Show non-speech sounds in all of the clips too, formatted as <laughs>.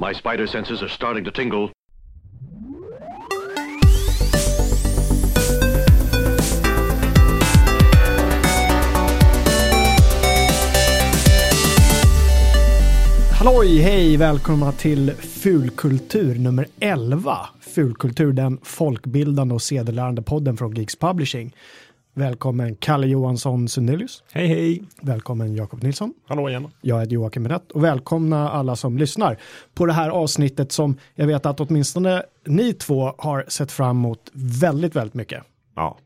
My spider senses are starting to tingle. Halloj, hej, välkomna till Fulkultur nummer 11. Fulkultur, den folkbildande och sedelärande podden från Geeks Publishing. Välkommen Kalle Johansson Sundelius. Hej hej! Välkommen Jakob Nilsson. Hallå igen. Jag heter Joakim Brett och välkomna alla som lyssnar på det här avsnittet som jag vet att åtminstone ni två har sett fram emot väldigt, väldigt mycket. Ja.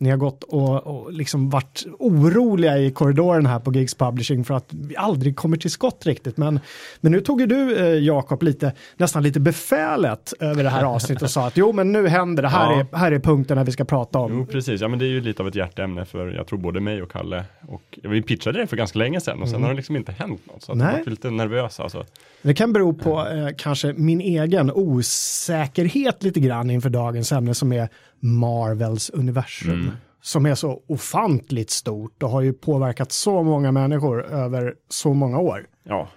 Ni har gått och, och liksom varit oroliga i korridoren här på Gigs Publishing för att vi aldrig kommer till skott riktigt. Men, men nu tog ju du, eh, Jakob, lite, nästan lite befälet över det här <laughs> avsnittet och sa att jo, men nu händer det. Här, Ja. är, här är punkterna vi ska prata om. Jo, precis. Ja, men det är ju lite av ett hjärteämne för jag tror både mig och Kalle. Och vi pitchade det för ganska länge sedan och sen har det liksom inte hänt något. Så att jag var lite nervös alltså. Det kan bero på eh, kanske min egen osäkerhet lite grann inför dagens ämne som är Marvels universum. Som är så ofantligt stort och har ju påverkat så många människor över så många år. Ja,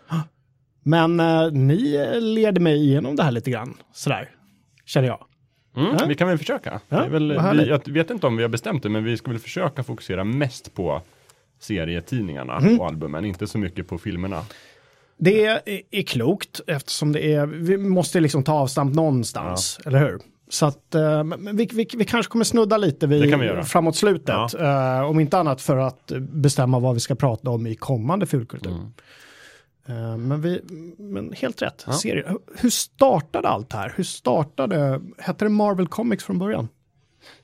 Men eh, ni leder mig igenom det här lite grann, sådär, känner jag. mm, Ja. vi kan väl försöka. Ja, väl, vi, jag vet inte om vi har bestämt det, men vi ska väl försöka fokusera mest på serietidningarna Mm. och albumen, inte så mycket på filmerna. Det är, är klokt eftersom det är, vi måste liksom ta avstamp någonstans, eller hur? Så att eh, vi, vi, vi kanske kommer snudda lite vi vid, göra. framåt slutet. eh, om inte annat för att bestämma vad vi ska prata om i kommande fulkultur. Mm. Eh, men, vi, men helt rätt, serie. Hur startade allt här? Hur startade, hette det Marvel Comics från början?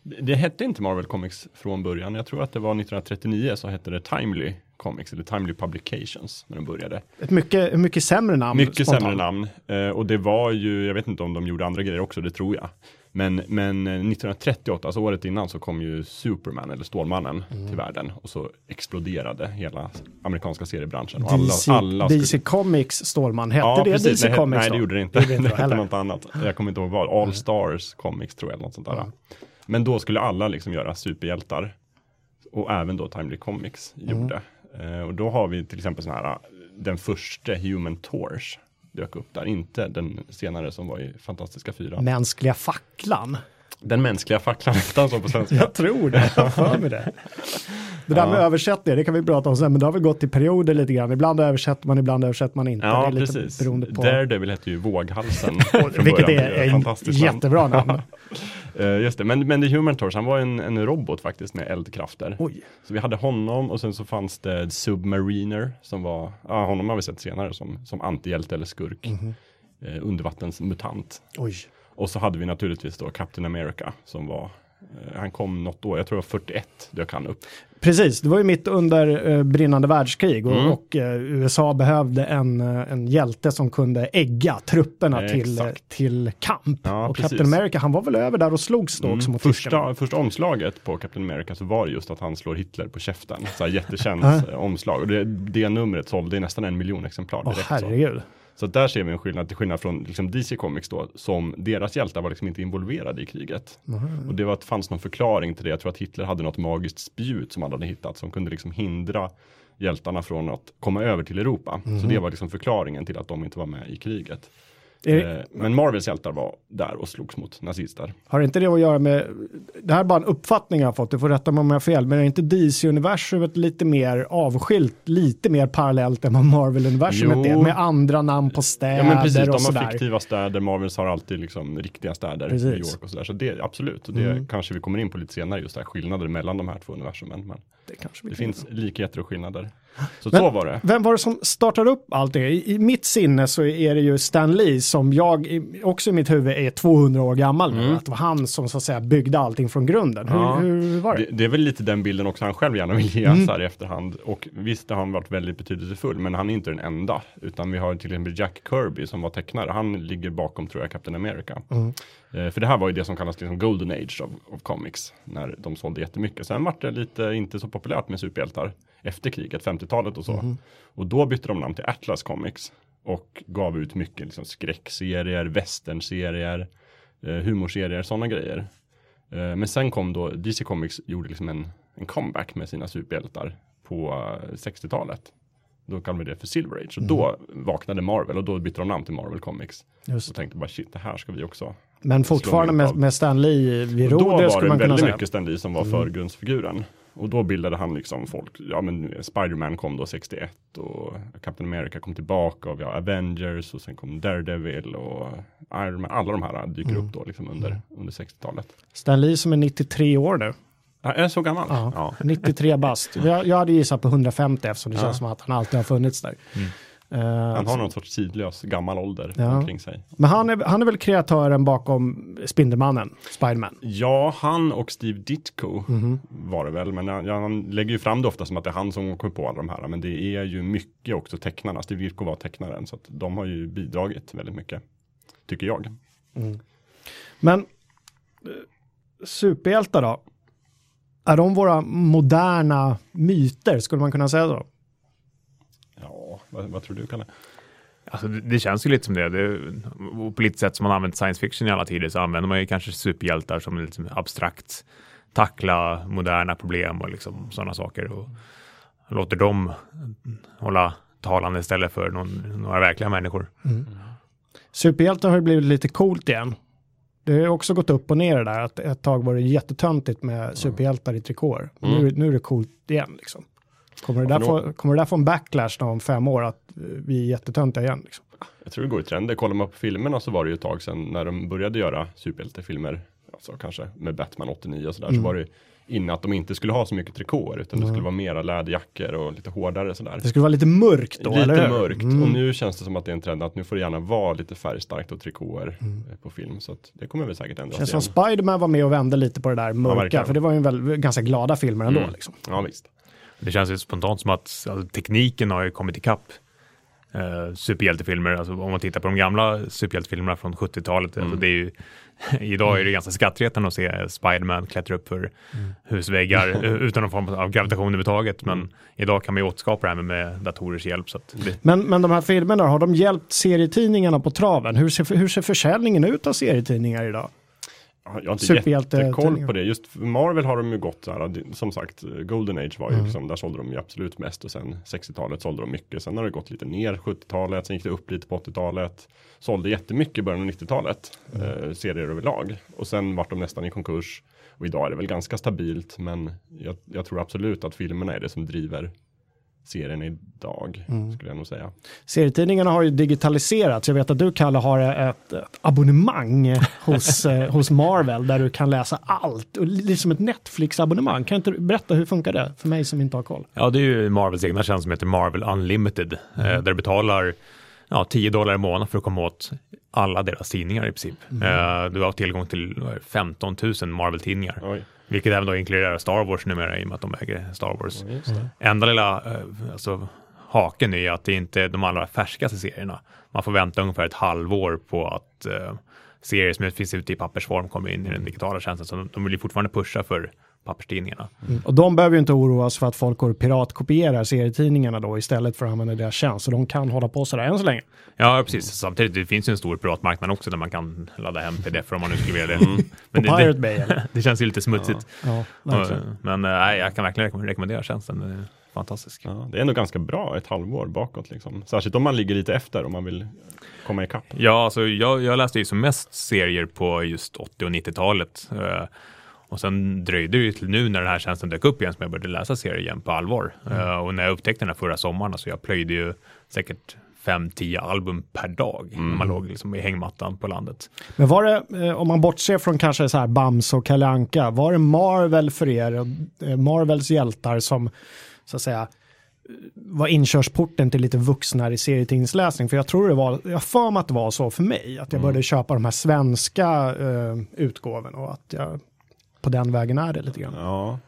Det, det hette inte Marvel Comics från början. Jag tror att det var 1939 så hette det Timely Comics, eller Timely Publications, när de började. Ett mycket, mycket sämre namn. Mycket spontant. sämre namn. Eh, och det var ju, jag vet inte om de gjorde andra grejer också, det tror jag. Men, men eh, 1938, alltså året innan, så kom ju Superman, eller Stålmannen, Mm. till världen. Och så exploderade hela amerikanska seriebranschen. Och DC, alla, alla skulle- DC Comics Stålman, hette Ja, det precis. DC Nej, Comics nej, då? det gjorde det inte. Det <laughs> Det, hette något annat. Jag kommer inte ihåg vad. All Stars Comics tror jag, eller något sånt där. Men då skulle alla liksom göra superhjältar. Och även då Timely Comics Mm. gjorde. Eh, och då har vi till exempel sån här, eh, den första Human Torch dök upp där, inte den senare som var i Fantastiska Fyran. Mänskliga facklan. Den mänskliga facklan hette han på svenska. Jag tror det, jag för mig det. Det där med översättningar, det kan vi prata om sen, men det har väl gått i perioder lite grann. Ibland översätter man, ibland översätter man inte. Ja, det är lite precis. beroende på. Daredevil hette ju Våghalsen. <laughs> Vilket är fantastiskt namn. jättebra namn. <laughs> Eh, just det, men, men The Human Torch, han var en, en robot faktiskt med eldkrafter. Oj. Så vi hade honom och sen så fanns det Submariner som var, ja honom har vi sett senare som, som antihjälte eller skurk. Mhm. eh, undervattensmutant. Oj. Och så hade vi naturligtvis då Captain America som var, eh, han kom något år, jag tror det var 41 dök han upp. Precis, det var ju mitt under eh, brinnande världskrig och, Mm. och eh, USA behövde en, eh, en hjälte som kunde ägga trupperna Eh, till, exakt. till kamp. Ja, och precis. Captain America, han var väl över där och slogs då också Mm, mot tyskarna. första, första omslaget på Captain America så var det just att han slår Hitler på käften. Så här jättekänt <laughs> eh, omslag. Och det, det numret sålde i nästan en miljon exemplar Åh direkt. så. herregud. Så att där ser vi en skillnad, till skillnad från liksom DC Comics då, som deras hjältar var liksom inte involverade i kriget. Och det var att fanns någon förklaring till det. Jag tror att Hitler hade något magiskt spjut som han hade hittat som kunde liksom hindra hjältarna från att komma över till Europa. Så det var liksom förklaringen till att de inte var med i kriget. Är- Eh, men Marvels hjältar var där och slogs mot nazister. Har inte det att göra med, det här är bara en uppfattning jag har fått, du får rätta mig om jag har fel, men är inte DC-universumet lite mer avskilt, lite mer parallellt än vad Marvel-universumet är, med andra namn på städer Ja men precis, de och har sådär. fiktiva städer, Marvels har alltid liksom riktiga städer, Precis. New York och sådär. Så det, absolut, och det Mm. kanske vi kommer in på lite senare, just det här skillnader mellan de här två universumen. Men Det, kanske det finns likheter och skillnader. Så Men- så var det. Vem var det som startade upp allt det? I, I mitt sinne så är det ju Stan Lee som jag också i mitt huvud är 200 år gammal nu. Att det var han som så att säga byggde allting från grunden. Hur, Mm. Ja. hur var det? Det, det är väl lite den bilden också han själv gärna vill ge Mm. så här i efterhand. Och visst har han varit väldigt betydelsefull, men han är inte den enda. Utan vi har till exempel Jack Kirby som var tecknare. Han ligger bakom, tror jag, Captain America. Mm. Eh, för det här var ju det som kallas liksom Golden Age of, of Comics. När de sålde jättemycket. Sen var det lite inte så populärt med superhjältar efter kriget, 50-talet och så. Mm. Och då bytte de namn till Atlas Comics. Och gav ut mycket liksom, skräckserier, westernserier, eh, humorserier, sådana grejer. Eh, men sen kom då, DC Comics gjorde liksom en, en comeback med sina superhjältar på eh, 60-talet. Då kallade vi det för Silver Age. Och då vaknade Marvel och då bytte de namn till Marvel Comics. Just Och tänkte bara shit, det här ska vi också. Men fortfarande med, med Stan Lee vid då rodret var skulle det man kunna väldigt säga. Mm. mycket Stan Lee som var förgrundsfiguren. Och då bildade han liksom folk, ja men Spiderman kom då 61 och Captain America kom tillbaka och vi har Avengers och sen kom Daredevil och Iron Man. Alla de här dyker Mm. upp då liksom under, under 60-talet. Stan Lee som är 93 år nu. Ja, är så gammal? Ja, Ja. 93 bast. Jag, jag hade gissat på 150 eftersom det Ja. känns som att han alltid har funnits där. Eh, Han har någon sorts tidlös gammal ålder Ja. omkring sig. Men han är, han är väl kreatören bakom Spindelmannen, Spiderman. Ja, han och Steve Ditko Mhm. var det väl, men ja, han lägger ju fram det ofta som att det är han som kom på alla de här, men det är ju mycket också tecknarna. Steve Ditko var tecknaren, så att de har ju bidragit väldigt mycket, tycker jag. Men eh, superhjältar då? Är de våra moderna myter, skulle man kunna säga så? Vad, vad tror du Kalle? Alltså, det, det känns ju lite som det. det på lite sätt som man använt science fiction i alla tider så använder man ju kanske superhjältar som liksom abstrakt tackla moderna problem och liksom sådana saker och låter dem hålla talan istället för någon, några verkliga människor. Superhjältar har ju blivit lite coolt igen. Det har också gått upp och ner det där. Att ett tag var det jättetöntigt med superhjältar i trikåer. Men Nu, nu är det coolt igen liksom. Kommer det, där få, kommer det där få en backlash om fem år att eh, vi är jättetöntiga igen? Liksom? Jag tror det går i trender. Kollar man på filmerna så var det ju ett tag sedan när de började göra superhjältefilmer, alltså kanske med Batman 89 och sådär, så var det innan att de inte skulle ha så mycket trikåer, utan det skulle vara mera läderjackor och lite hårdare sådär. Det skulle vara lite mörkt då, eller Lite hur? mörkt Mm. och nu känns det som att det är en trend att nu får det gärna vara lite färgstarkt och trikåer eh, på film. Så att det kommer väl säkert ändras Känns igen. som Spiderman var med och vände lite på det där mörka, verkligen. för det var ju en väl, ganska glada filmer ändå. Mm. Liksom. Ja visst. Det känns ju spontant som att alltså, tekniken har ju kommit ikapp eh, superhjältefilmer. Alltså, om man tittar på de gamla superhjältefilmerna från 70-talet. Alltså, det är ju, <laughs> idag är det ganska skrattretande att se Spiderman klättra upp för husväggar <laughs> eh, utan någon form av gravitation överhuvudtaget. Men idag kan man ju återskapa det här med, datorers hjälp. Så det, Men, men de här filmerna, har de hjälpt serietidningarna på traven? Hur ser, hur ser försäljningen ut av serietidningar idag? Ja, Jag har inte jättekoll på det. Just Marvel har de ju gått så här, som sagt, Golden Age var ju liksom, där sålde de ju absolut mest och sen 60-talet sålde de mycket. Sen har det gått lite ner 70-talet, sen gick det upp lite på 80-talet. Sålde jättemycket i början av 90-talet, eh, serier överlag. Och sen vart de nästan i konkurs. Och idag är det väl ganska stabilt, men jag, jag tror absolut att filmerna är det som driver serien idag, skulle jag nog säga. Serietidningarna har ju digitaliserats. Jag vet att du, Kalle, har ett, ett abonnemang hos, <laughs> eh, hos Marvel där du kan läsa allt. Och Liksom ett Netflix-abonnemang. Kan inte du berätta hur funkar det för mig som inte har koll? Ja, det är ju Marvels egna tjänst som heter Marvel Unlimited. Eh, där du betalar ja, 10 dollar i månaden för att komma åt alla deras tidningar i princip. Eh, du har tillgång till vad är det, 15 000 Marvel-tidningar. Vilket även då inkluderar Star Wars numera i och med att de äger Star Wars. Det. Enda lilla eh, alltså, haken är att det inte är de allra färskaste serierna. Man får vänta ungefär ett halvår på att eh, serier som finns ute i pappersform kommer in i den digitala tjänsten. Så de, de vill ju fortfarande pusha för papperstidningarna. Och de behöver ju inte oroas för att folk går och piratkopierar serietidningarna då istället för att använda deras tjänst. Så de kan hålla på sådär än så länge. Ja, precis. Samtidigt, det finns ju en stor piratmarknad också där man kan ladda hem pdf om man nu skulle vilja det. På <laughs> Men det, Pirate det, Bay eller? <laughs> det känns ju lite smutsigt. Ja. Och, Men nej, jag kan verkligen rekomm- rekommendera tjänsten. Den är fantastisk. Ja, det är ändå ganska bra ett halvår bakåt liksom. Särskilt om man ligger lite efter om man vill komma ikapp. Ja, alltså, jag, jag läste ju som mest serier på just 80 och 90-talet. Och sen dröjde det ju till nu när den här tjänsten dök upp igen som jag började läsa serier igen på allvar. Eh, och när jag upptäckte den här förra sommaren, alltså jag plöjde ju säkert 5-10 album per dag när man låg liksom i hängmattan på landet. Men var det, eh, om man bortser från kanske så här Bams och Kalle Anka, var det Marvel för er, eh, Marvels hjältar som så att säga var inkörsporten till lite vuxnare serietidningsläsning? För jag tror det var, jag för mig att det var så för mig, att jag började köpa de här svenska eh, utgåvorna och att jag på den vägen är det lite grann. Ja.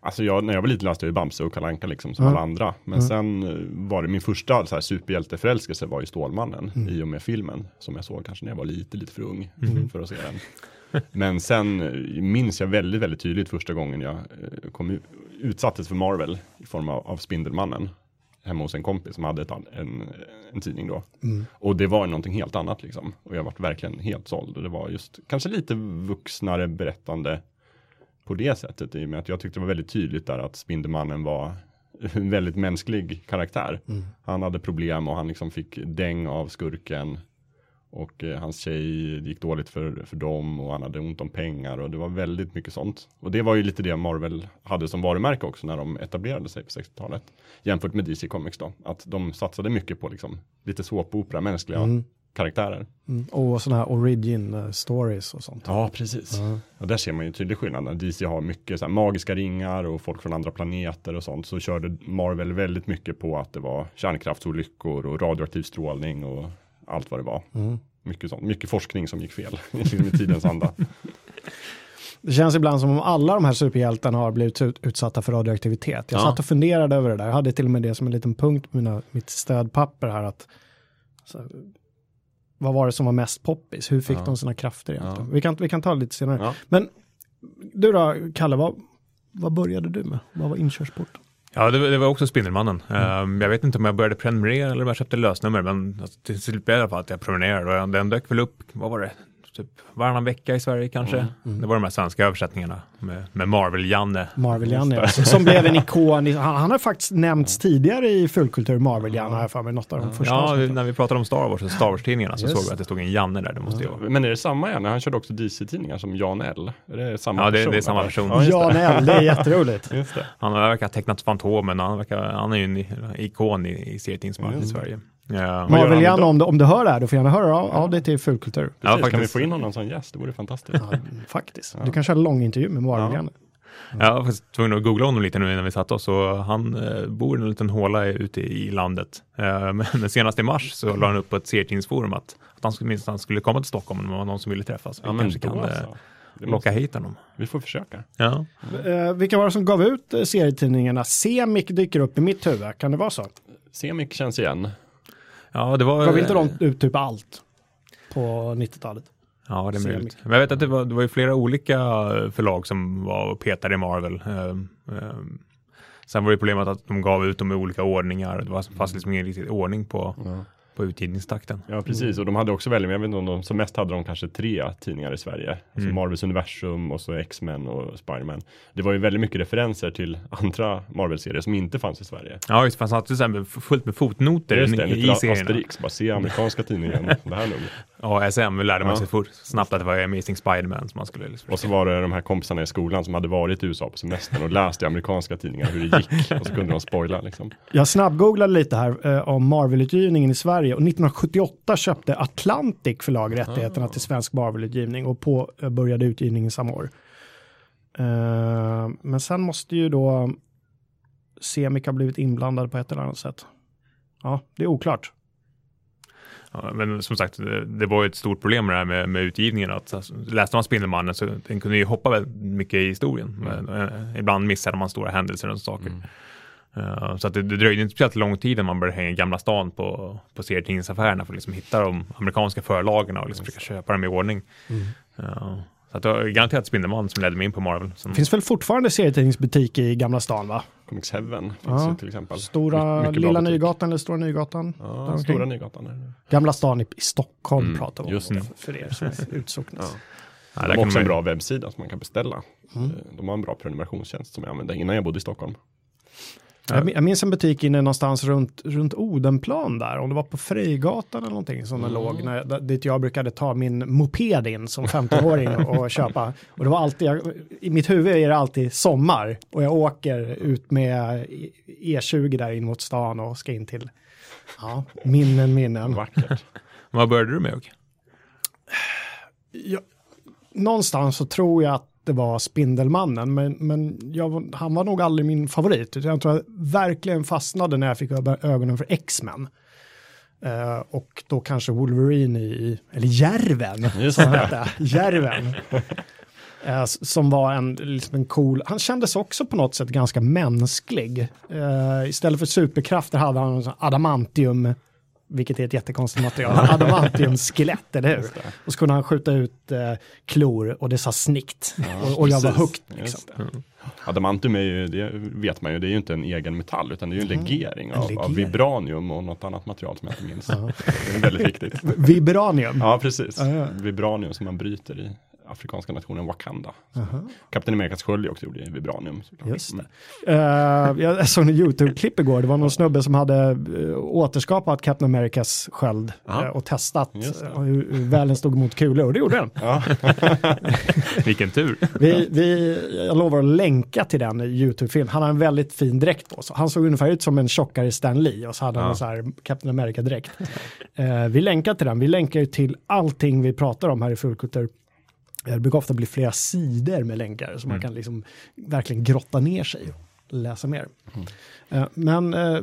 Alltså jag, när jag var liten läste jag ju Bamse och Kalle Anka liksom som Mm. alla andra. Men sen eh, var det min första så här, superhjälteförälskelse var ju Stålmannen i och med filmen. Som jag såg kanske när jag var lite, lite för ung för att se den. <laughs> Men sen eh, minns jag väldigt, väldigt tydligt första gången jag eh, kom utsattes för Marvel i form av, av Spindelmannen. Hemma hos en kompis som hade ett, en, en tidning då. Och det var någonting helt annat liksom. Och jag var verkligen helt såld. Och det var just kanske lite vuxnare berättande på det sättet. I och med att jag tyckte det var väldigt tydligt där att Spindelmannen var en väldigt mänsklig karaktär. Mm. Han hade problem och han liksom fick däng av skurken. Och eh, hans tjej gick dåligt för, för dem och han hade ont om pengar och det var väldigt mycket sånt. Och det var ju lite det Marvel hade som varumärke också när de etablerade sig på 60-talet. Jämfört med DC Comics då. Att de satsade mycket på liksom lite såpopera, mänskliga Mm. Karaktärer. Mm. Och sådana här origin eh, stories och sånt. Ja, precis. Och där ser man ju en tydlig skillnad. När DC har mycket så här, magiska ringar och folk från andra planeter och sånt. Så körde Marvel väldigt mycket på att det var kärnkraftsolyckor och radioaktiv strålning och allt vad det var. Mm. Mycket sånt. Mycket forskning som gick fel <laughs> i tidens anda. <laughs> Det känns ibland som om alla de här superhjältarna har blivit ut, utsatta för radioaktivitet. Jag Ja. satt och funderade över det där. Jag hade till och med det som en liten punkt på mina, mitt stödpapper här. Att, så, vad var det som var mest poppis? Hur fick Ja. de sina krafter egentligen? Ja. Vi, kan, vi kan ta det lite senare. Ja. Men du då, Kalle, vad, vad började du med? Vad var inkörsporten? Ja, det, det var också Spindelmannen. Mm. Ehm, jag vet inte om jag började prenumerera eller om jag köpte lösnummer, men alltså, till slut blev det i alla fall att jag prenumererade och den dök väl upp, vad var det, typ varannan vecka i Sverige kanske. Mm. Det var de här svenska översättningarna med, med Marvel-Janne. Marvel-Janne, ja. som blev en <laughs> ikon. Han, han har faktiskt nämnts tidigare i fullkultur, Marvel-Janne, har jag för mig, något av de första Ja, när vi pratade om Star Wars och Star Wars-tidningarna så Just såg vi att det stod en Janne där, det måste vara. Men är det samma igen? Han körde också DC-tidningar som Jan L. Är det samma Ja, det- person? det är samma person. Ja, Jan L, det är jätteroligt. Just det. Han verkar ha tecknat Fantomen, han, verkar, han är ju en ikon i, i serietidningsmarknaden i Mm. Sverige. Ja, Marvel-Janne, idag? om du, om du hör det här, då får gärna höra av, av dig till fullkultur. Precis, kan vi faktiskt. få in honom som gäst? Det vore fantastiskt. Ja, faktiskt. Du kan köra en lång intervju med Marvel-Janne. Jag var faktiskt tvungen att googla honom lite nu innan vi satte oss och han eh, bor i en liten håla ute i landet. Eh, <laughs> men senast i mars så la han upp på ett serietidningsforum att, att han skulle, minst han skulle komma till Stockholm om det var någon som ville träffas. Vi Ja, kanske kan eh, alltså. Det locka hit honom. vi får försöka. Ja. Eh, vilka var det som gav ut eh, serietidningarna? Semik dyker upp i mitt huvud, kan det vara så? Semik känns igen. Ja, det var... Gav inte de ut typ allt på 90-talet? Ja, det är möjligt. Men jag vet att det var, det var ju flera olika förlag som var och petade i Marvel. Ehm, ehm, sen var det problemet att de gav ut dem i olika ordningar. Det var, fanns liksom ingen riktig ordning på, på utgivningstakten. Ja, precis. Och de hade också väldigt, jag vet inte om de, som mest hade de kanske tre tidningar i Sverige. Alltså Mm. Marvels universum och så X-Men och Spiderman. Det var ju väldigt mycket referenser till <laughs> andra Marvel-serier som inte fanns i Sverige. Ja, just det. fanns alltid så här fullt med fotnoter Just det, i, lite i serierna. Asterix, bara se amerikanska tidningen. <laughs> det här. Ja, SM lärde man Ja. sig fort, snabbt att det var Amazing Spiderman som man skulle liksom Och så var det de här kompisarna i skolan som hade varit i USA på semestern och läst i amerikanska tidningar hur det gick. Och så kunde de spoila liksom. Jag snabbgooglade lite här eh, om Marvel-utgivningen i Sverige och 1978 köpte Atlantic förlag rättigheterna till svensk Marvel-utgivning och påbörjade utgivningen samma år. Eh, men sen måste ju då Semik ha blivit inblandad på ett eller annat sätt. Ja, det är oklart. Ja, men som sagt, det, det var ju ett stort problem med det här med, med utgivningen. Att, alltså, läste man Spindelmannen så den kunde ju hoppa väldigt mycket i historien. Men, eh, ibland missade man stora händelser och saker. Eh, så att det, det dröjde inte speciellt lång tid innan man började hänga i Gamla stan på, på serietidningsaffärerna för att liksom hitta de amerikanska förlagen och liksom försöka köpa dem i ordning. Eh, så att det var garanterat Spindelmannen som ledde mig in på Marvel. Det finns väl fortfarande serietidningsbutik i Gamla stan va? Comics Heaven finns Ja. ju till exempel. Stora My- Lilla. Nygatan eller Stora Nygatan? Ja. Stora Nygatan. Gamla stan i, i Stockholm Mm, pratar vi om. just det. För, er som är utsocknes. Ja. ja, De har kan också man- en bra webbsida som man kan beställa. Mm. De har en bra prenumerationstjänst som jag använde innan jag bodde i Stockholm. Jag, min- jag minns en butik inne någonstans runt, runt Odenplan där, om det var på Frejgatan eller någonting som den låg, när, jag- dit jag brukade ta min moped in som 15-åring <laughs> och, köpa. Och det var alltid, jag, i mitt huvud är det alltid sommar och jag åker ut med E20 där in mot stan och ska in till, ja, minnen, minnen. Vackert. Vad började du med? Jag, någonstans så tror jag att det var Spindelmannen, men, men jag, han var nog aldrig min favorit. Jag tror jag verkligen fastnade när jag fick ögonen för X-Men. Eh, och då kanske Wolverine i, eller Järven, som <laughs> hette, Järven. S- som var en, liksom en cool, han kändes också på något sätt ganska mänsklig. Eh, istället för superkrafter hade han adamantium, vilket är ett jättekonstigt material, adamantium-skelett, eller hur? Och så kunde han skjuta ut eh, klor och det sa snikt. och, och jag var högt. Liksom. det. Adamantium är ju, det vet man ju, det är ju inte en egen metall utan det är ju en legering, av, legering. av vibranium och något annat material som jag inte minns. Det är väldigt viktigt. Vibranium. Ja, precis. Ja, ja. Vibranium som man bryter i afrikanska nationen Wakanda. Kapten Amerikas sköld är också gjord i vibranium. såklart. Just Mm. det. Eh, jag såg en YouTube-klipp igår, det var någon snubbe som hade uh, återskapat Captain Americas sköld eh, och testat hur, hur väl den stod mot kulor och det gjorde den. <laughs> Vilken tur. Vi, vi, jag lovar att länka till den YouTube-film. Han har en väldigt fin dräkt på sig. Han såg ungefär ut som en tjockare Stan Lee och så hade han en så här Captain America-dräkt. Vi länkar till den. Vi länkar till allting vi pratar om här i Fullkultur. Det brukar ofta bli flera sidor med länkar så man kan liksom verkligen grotta ner sig och läsa mer. Eh, men eh,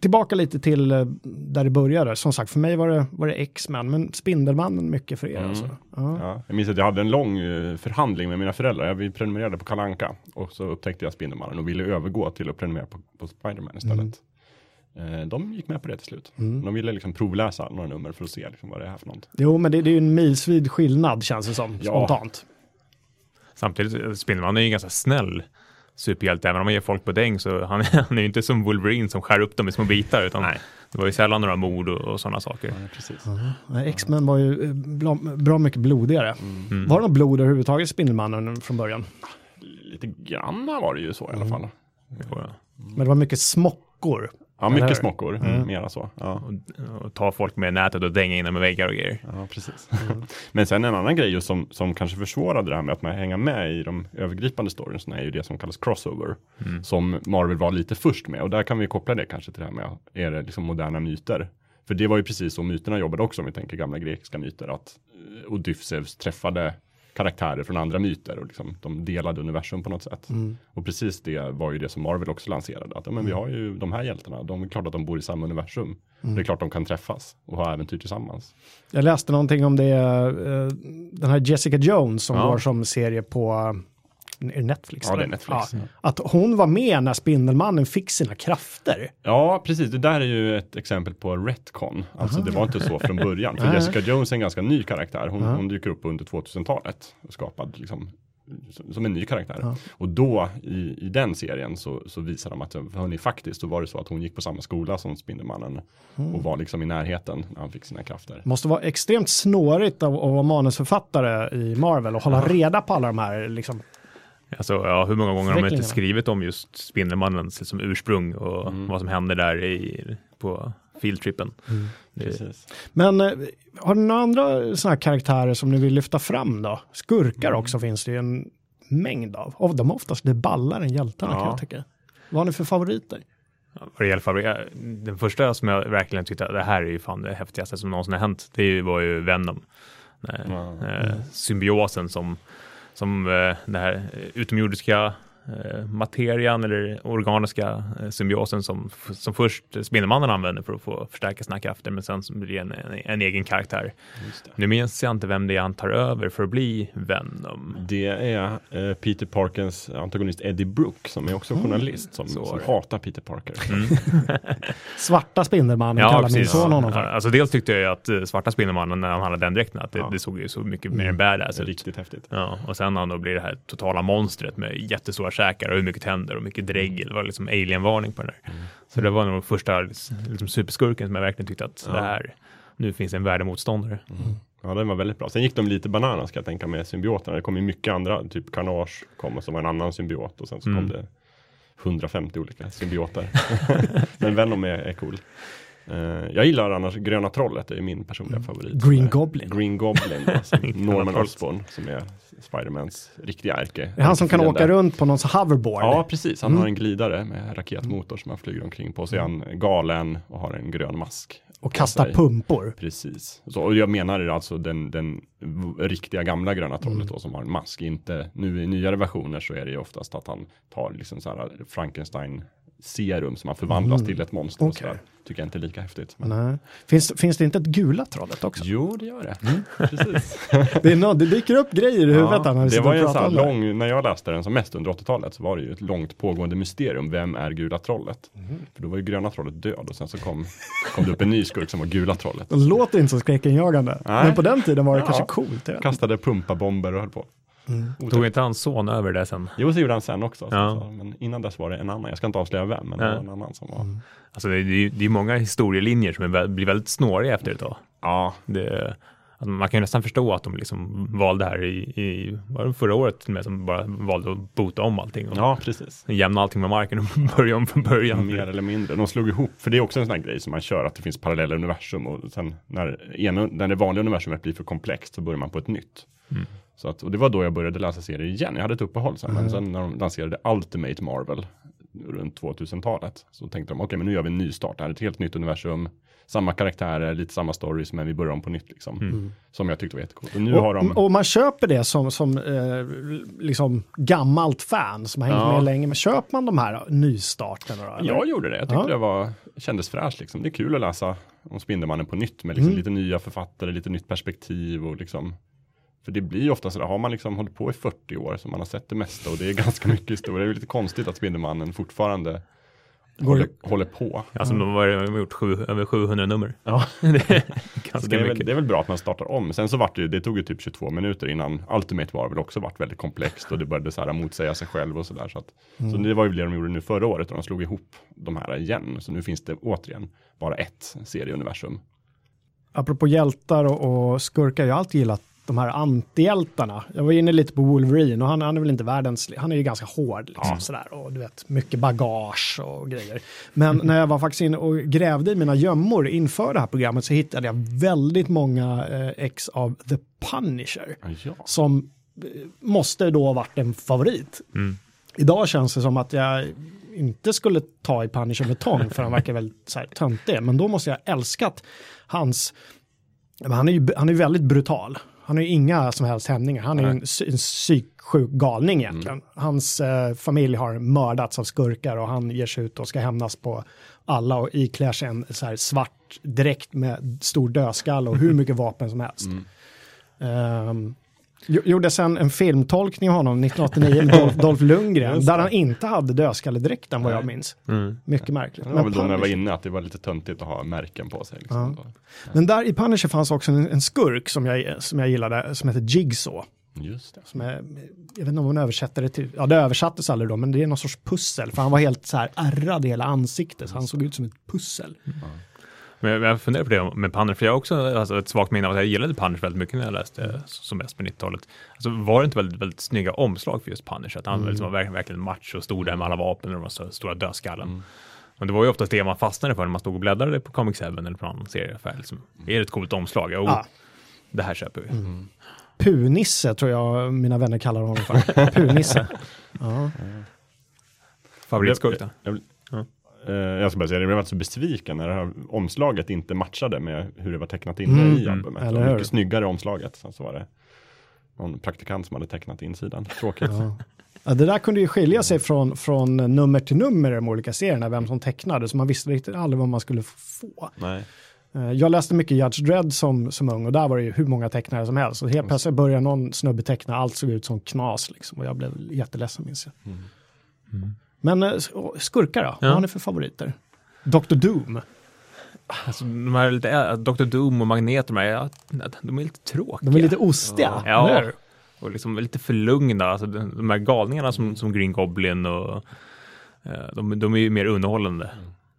tillbaka lite till eh, där det började. Som sagt, för mig var det, var det X-Men, men Spindelmannen mycket för er. Alltså. Ja. Ja, jag minns att jag hade en lång eh, förhandling med mina föräldrar. Jag, vi prenumererade på Kalanka och så upptäckte jag Spindelmannen och ville övergå till att prenumerera på, på Spiderman istället. Eh, de gick med på det till slut. De ville liksom provläsa några nummer för att se liksom vad det är för något. Jo, men det, det är ju en milsvid skillnad känns det som, Ja. spontant. Samtidigt, Spindelmannen är ju en ganska snäll superhjälte. Även om man ger folk på däng så han, <laughs> han är ju inte som Wolverine som skär upp dem i små bitar. Utan Nej. det var ju sällan några mord och, och sådana saker. Nej, X-Men var ju eh, bra, bra mycket blodigare. Var det något blod överhuvudtaget Spindelmannen från början? Lite granna var det ju så i alla fall. Och, Men det var mycket smockor. Ja, mycket smockor, mm. mera så. Ja. och, och ta folk med nätet och dänga in dem i väggar och grejer. Ja, precis. <laughs> Men sen en annan grej som, som kanske försvårade det här med att man hänger med i de övergripande storiesna är ju det som kallas crossover. Som Marvel var lite först med och där kan vi koppla det kanske till det här med, är det liksom moderna myter? För det var ju precis så myterna jobbade också om vi tänker gamla grekiska myter att eh, Odysseus träffade karaktärer från andra myter och liksom, de delade universum på något sätt. Och precis det var ju det som Marvel också lanserade. Att ja, men vi har ju de här hjältarna, de är klart att de bor i samma universum. Det är klart de kan träffas och ha äventyr tillsammans. Jag läste någonting om det, eh, den här Jessica Jones som Ja. går som serie på är Netflix. Ja, det är? Netflix. Att hon var med när Spindelmannen fick sina krafter. Ja, precis. Det där är ju ett exempel på retcon. Alltså det var inte så från början. För. <laughs> Jessica Jones är en ganska ny karaktär. Hon, Ja. hon dyker upp under 2000-talet och skapad liksom som- en ny karaktär. Och då i, i den serien så, så visar de att hörni, faktiskt så var det så att hon gick på samma skola som Spindelmannen och var liksom i närheten när han fick sina krafter. Måste vara extremt snårigt av att vara manusförfattare i Marvel och hålla reda på alla de här liksom. Alltså, ja, hur många gånger har man inte skrivit om just Spindelmannens liksom, ursprung och Mm. vad som hände där i, på fieldtrippen. Mm. Men eh, har ni några andra sådana här karaktärer som ni vill lyfta fram då? Skurkar Mm. också finns det ju en mängd av. Och de är oftast det ballare än hjältarna kan Ja. jag tycka. Vad har ni för favoriter? Vad det gäller favorit, den första som jag verkligen tyckte att det här är ju fan det häftigaste som någonsin har hänt. Det var ju Venom. Nej, eh, symbiosen som, som eh, det här eh, utomjordiska materian eller organiska eh, symbiosen som, som först Spindelmannen använder för att få förstärka sina krafter men sen som blir en, en, en egen karaktär. Just det. Nu minns jag inte vem det är han tar över för att bli Venom. Det är eh, Peter Parkers antagonist Eddie Brooke som är också journalist som, Så som hatar Peter Parker. <laughs> Svarta Spindelmannen kallar min son honom för. Alltså dels tyckte jag ju att eh, svarta Spindelmannen när han hade den dräkten att det, Ja. det såg ju så mycket mer badass Det är ut. riktigt häftigt. Ja, och sen när han då blir det här totala monstret med jättestora käkar och hur mycket tänder och mycket dregel. Det var liksom alien-varning på den där. Så det var nog första liksom, superskurken som jag verkligen tyckte att Ja. det här, nu finns det en värdemotståndare. Ja, den var väldigt bra. Sen gick de lite bananas ska jag tänka med symbioterna. Det kom ju mycket andra, typ Carnage kom som var en annan symbiot och sen så Mm. kom det 150 olika symbioter. <laughs> Men Venom är, är cool. Eh, jag gillar annars Gröna Trollet, det är min personliga favorit. Mm. Green Goblin. Green Goblin, <laughs> alltså Norman. Osborn som är Spidermans riktiga ärke. Det är han som kan åka runt på någon hoverboard. Ja, precis. Han Mm. har en glidare med raketmotor som han flyger omkring på. Så är han galen och har en grön mask. och kastar pumpor. Precis. Så, och jag menar alltså den, den riktiga gamla gröna trollet Mm. då som har en mask. Inte, nu i nyare versioner så är det ju oftast att han tar liksom så här Frankenstein serum som han förvandlas till ett monster. Och Mm. Okej. sådär. Tycker jag inte är lika häftigt. Men... Finns, finns det inte ett gula trollet också? Jo, det gör det. Mm. <laughs> Precis. Det, är nå- det dyker upp grejer i huvudet här när det var och ju en sån lång, när jag läste den som mest under 80-talet så var det ju ett långt pågående mysterium. Vem är gula trollet? Mhm. För då var ju gröna trollet död och sen så kom, kom det upp en ny skurk som var gula trollet. Det låter inte så skräckinjagande. Nej. Men på den tiden var det Ja. kanske coolt. Kastade pumpabomber och höll på. Tog inte hans son över det sen? Jo, så gjorde han sen också. så- Ja. Så, men innan dess var det en annan. Jag ska inte avslöja vem, men det Nej. var en annan som var. Alltså det, är ju- det är många historielinjer som är, blir väldigt snåriga efter ett tag. Ja, Det, man kan ju nästan förstå att de liksom valde här i, i var det förra året med som bara valde att bota om allting. Och Ja, precis. Jämna allting med marken och <laughs> börja om från början. Mer eller mindre. De slog ihop, för det är också en sån här grej som man kör, att det finns parallella universum och sen när, ena, när det vanliga universumet blir för komplext så börjar man på ett nytt. Mm. Så att, och det var då jag började läsa serier igen. Jag hade ett uppehåll sen, men sen när de lanserade Ultimate Marvel runt 2000-talet så tänkte de, okej men nu gör vi en ny start, det här är ett helt nytt universum, samma karaktärer, lite samma stories, men vi börjar om på nytt liksom. Som jag tyckte var jättecoolt. Och nu har de... Och, och man köper det som, som eh, liksom gammalt fan som har hängt Ja. med länge. Men köper man de här nystarterna då? eller? Jag gjorde det. Jag tyckte Ja. det var, kändes fräscht. Liksom. Det är kul att läsa om Spindelmannen på nytt med liksom Mm. lite nya författare, lite nytt perspektiv och liksom. För det blir ju ofta så där, har man liksom hållit på i 40 år så man har sett det mesta och det är ganska mycket historia. Det är lite konstigt att Spindelmannen fortfarande håller, håller på. Alltså de har, gjort sju, över 700 nummer. Ja. <laughs> det är <laughs> ganska det, är väl, mycket. det är väl bra att man startar om. Sen så vart det, det tog ju typ 22 minuter innan Ultimate Marvel också vart väldigt komplext och det började så här motsäga sig själv och sådär. Så, att, så det var ju det de gjorde nu förra året och de slog ihop de här igen. Så nu finns det återigen bara ett serieuniversum. Apropå hjältar och, och skurkar, jag har alltid gillat de här antihjältarna. Jag var inne lite på Wolverine och han, han är väl inte världens, han är ju ganska hård liksom sådär och du vet mycket bagage och grejer. Men när jag var faktiskt inne och grävde i mina gömmor inför det här programmet så hittade jag väldigt många eh, ex av The Punisher Ja. som eh, måste då ha varit en favorit. Idag känns det som att jag inte skulle ta i Punisher med tång för han verkar väldigt så här töntig. Men då måste jag ha älskat hans, han är ju han är väldigt brutal. Han har ju inga som helst hämningar. Han är en, en psyksjuk galning egentligen. Hans eh, familj har mördats av skurkar och han ger sig ut och ska hämnas på alla och iklär sig en så här svart dräkt med stor dödskalle och hur <laughs> mycket vapen som helst. Ehm, gjo- gjorde sen en filmtolkning av honom 1989 med Dolph, <laughs> Dolph Lundgren där han inte hade dödskalledräkten vad jag minns. Mm. Mycket märkligt. Det var väl då när jag var inne att det var lite töntigt att ha märken på sig. Liksom. men där i Punisher fanns också en, en skurk som jag, som jag gillade som heter Jigsaw. Just det. Som är, jag vet inte om man översätter det till, ja det översattes aldrig då, men det är någon sorts pussel. För han var helt så här ärrad i hela ansiktet, så han såg ut som ett pussel. Men jag, jag funderar på det med Punisher, för jag har också alltså, ett svagt minne av att jag gillade Punisher väldigt mycket när jag läste Mm. eh, som mest på 90-talet. Alltså, var det inte väldigt, väldigt snygga omslag för just Punisher? Att han Mm. liksom var verkligen, verkligen macho och stod där med alla vapen och de så stora dödskallen. Mm. Men det var ju oftast det man fastnade för när man stod och bläddrade på Comic 7 eller på någon serieaffär. Liksom. Är det ett coolt omslag? Jo, Ja. det här köper vi. Mm. Punisse tror jag mina vänner kallar honom för. <laughs> Punisse. <laughs> Ja. Favoritskurk då? Jag, jag, Ja. Eh, jag ska bara säga, jag blev så besviken när det här omslaget inte matchade med hur det var tecknat inne Mm, i mm, albumet. eller hur? mycket snyggare omslaget. Sen så var det någon praktikant som hade tecknat insidan. Tråkigt. Ja. Ja, det där kunde ju skilja sig från, från nummer till nummer i de olika serierna, vem som tecknade, så man visste riktigt aldrig vad man skulle få. Nej. Eh, Jag läste mycket Judge Dredd som, som ung och där var det ju hur många tecknare som helst. Och helt plötsligt började någon snubbe teckna, allt såg ut som knas liksom. Och jag blev jätteledsen minns jag. Men eh, skurkar då? Vad har ni för favoriter? Dr. Doom? Alltså, de här lite, ä- Dr. Doom och Magneto, de, här, ja, de är lite tråkiga. De är lite ostiga. Ja, eller hur? och liksom lite för lugna. Alltså, de, här galningarna som, som Green Goblin och eh, de, de är ju mer underhållande.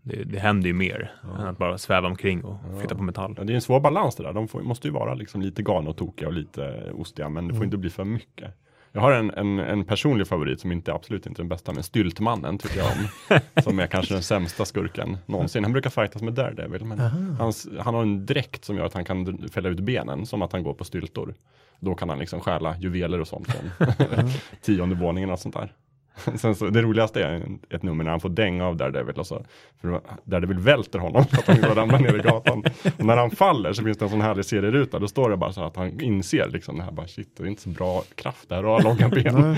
Det, det händer ju mer än att bara sväva omkring och flytta på metall. Ja, det är en svår balans det där. De får, måste ju vara liksom lite galna och tokiga och lite ostiga, men det får inte bli för mycket. Jag har en, en, en personlig favorit som inte absolut inte är den bästa, men Styltmannen tycker jag om. <laughs> som är kanske den sämsta skurken någonsin. Han brukar fightas med Daredevil, men hans, han har en dräkt som gör att han kan fälla ut benen som att han går på styltor. Då kan han liksom stjäla juveler och sånt från <laughs> <laughs> tionde våningen och sånt där. <laughs> Sen så, det roligaste är ett nummer när han får dänga av Daredevil och så, för Daredevil välter honom så att han inte ramlar ner i gatan. Och när han faller så finns det en sån härlig serieruta, då står det bara så att han inser liksom det här bara shit, det är inte så bra kraft där och långa <laughs> ben.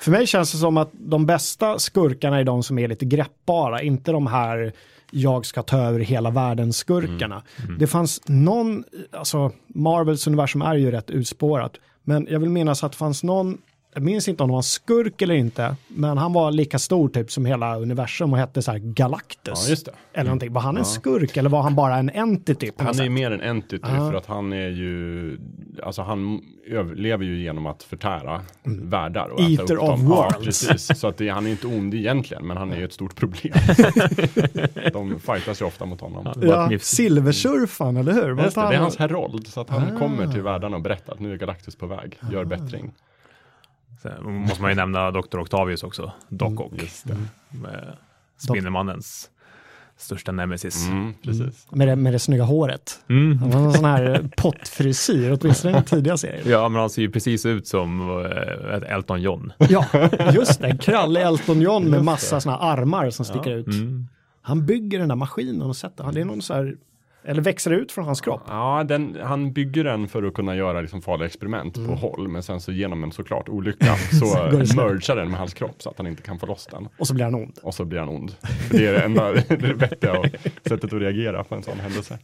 För mig känns det som att de bästa skurkarna är de som är lite greppbara, inte de här jag ska ta över hela världen skurkarna. Det fanns någon, alltså Marvels universum är ju rätt utspårat, men jag vill minnas att det fanns någon, jag minns inte om det var en skurk eller inte, men han var lika stor typ som hela universum och hette så här Galactus. Ja, just det. Eller någonting. Var han en skurk eller var han bara en entity? Han är sätt? mer en entity Ja. för att han är ju alltså han överlever ju genom att förtära världar. Och Mm. Eater äta upp of dem. Ja, worlds. precis. Så att det, han är inte ond egentligen, men han är ju ett stort problem. <laughs> De fightas ju ofta mot honom. Ja, Ja, silversurfan, eller hur? Just det, det är hans herold, så att han Ah. kommer till världarna och berättar att nu är Galactus på väg, gör bättring. Sen måste man ju nämna Dr. Octavius också, Doc Ock. Mm, det. med Spindelmannens största nemesis. Mm, precis. med, det, med det snygga håret. Mm. Han har en sån här pottfrisyr, åtminstone i den tidiga serien. Ja, men han ser ju precis ut som eh, ett Elton John. Ja, just det. En krallig Elton John med massa såna här armar som sticker ut. Mm. Han bygger den där maskinen och sätter, det är någon så här, eller växer ut från hans kropp. Ja, den, han bygger den för att kunna göra liksom farliga experiment på håll, men sen så genom en såklart olycka <laughs> så Mm. snett. mergar den med hans kropp så att han inte kan få loss den. Och så blir han ond. Och så blir han ond. För det är det enda, <laughs> det är det vettiga <laughs> sättet att reagera på en sån händelse.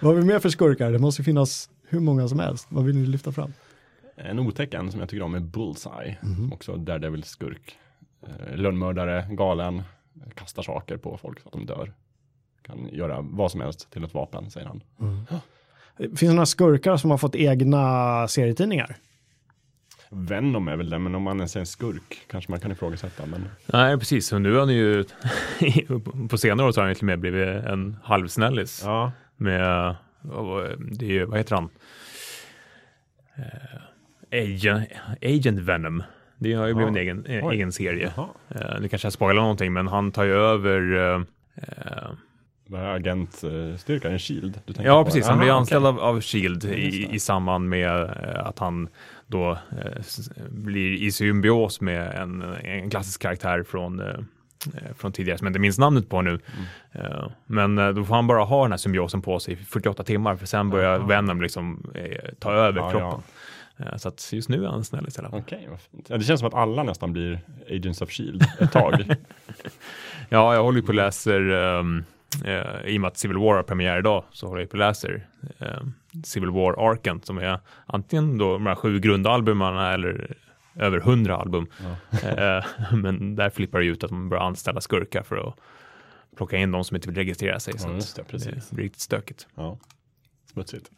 Vad har vi mer för skurkar? Det måste finnas hur många som helst. Vad vill ni lyfta fram? En otäck som jag tycker om är Bullseye, Mhm. som också Daredevil skurk. Eh, lönnmördare, galen, kastar saker på folk så att de dör. Kan göra vad som helst till ett vapen, säger han. Finns det några skurkar som har fått egna serietidningar? Venom är väl det, men om man är en skurk kanske man kan ifrågasätta. Men Nej, precis. Och nu har han ju, <laughs> på senare år så har han till och med blivit en halvsnällis. ja, Med, det är ju, vad heter han? Eh, Agent, Agent Venom. Det har ju blivit en egen, en Oj. egen serie. Jaha. Eh, nu kanske jag spoilar någonting, men han tar ju över eh, eh, Vad är agentstyrkan? En shield? Ja, precis. Han blir Aha, anställd okej. av, av Shield i, i samband med eh, att han då eh, blir i symbios med en, en klassisk karaktär från, eh, eh, från tidigare som jag inte minns namnet på nu. Mm. Eh, men då får han bara ha den här symbiosen på sig i 48 timmar för sen börjar Aha. Venom liksom eh, ta över Ja, kroppen. Eh, Så att just nu är han snäll istället. Okej, vad fint. Ja, det känns som att alla nästan blir Agents of Shield ett tag. <laughs> Ja, jag håller på och läser, um, eh, i och med att Civil War har premiär idag, så håller jag på och läser eh, Civil War Arken som är antingen då de här sju grundalbumarna eller över hundra album. Eh, <laughs> men där flippar det ut att man börjar anställa skurkar för att plocka in de som inte vill registrera sig. så Ja, just det, precis. blir riktigt stökigt. ja. Smutsigt.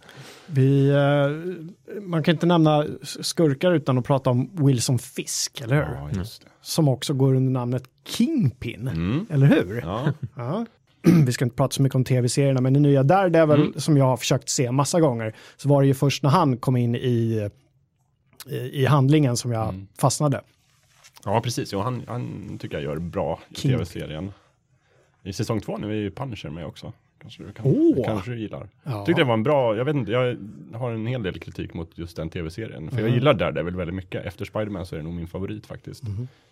Vi, eh, man kan inte nämna skurkar utan att prata om Wilson Fisk, eller hur? Ja, just det. Som också går under namnet Kingpin, Mm. eller hur? Ja. Ja. <clears throat> Vi ska inte prata så mycket om tv-serierna, men det nya Daredevil Mm. som jag har försökt se massa gånger, så var det ju först när han kom in i, i, i handlingen som jag Mm. fastnade. ja, precis. Jo, han, han tycker jag gör bra i tv-serien. I säsong två nu är ju Punisher med också. Kanske du, kan, Åh. kanske du gillar. Ja. Tyckte det var en bra, jag vet inte, jag har en hel del kritik mot just den tv-serien. För jag gillar Daredevil väldigt mycket. Efter Spiderman så är det nog min favorit faktiskt.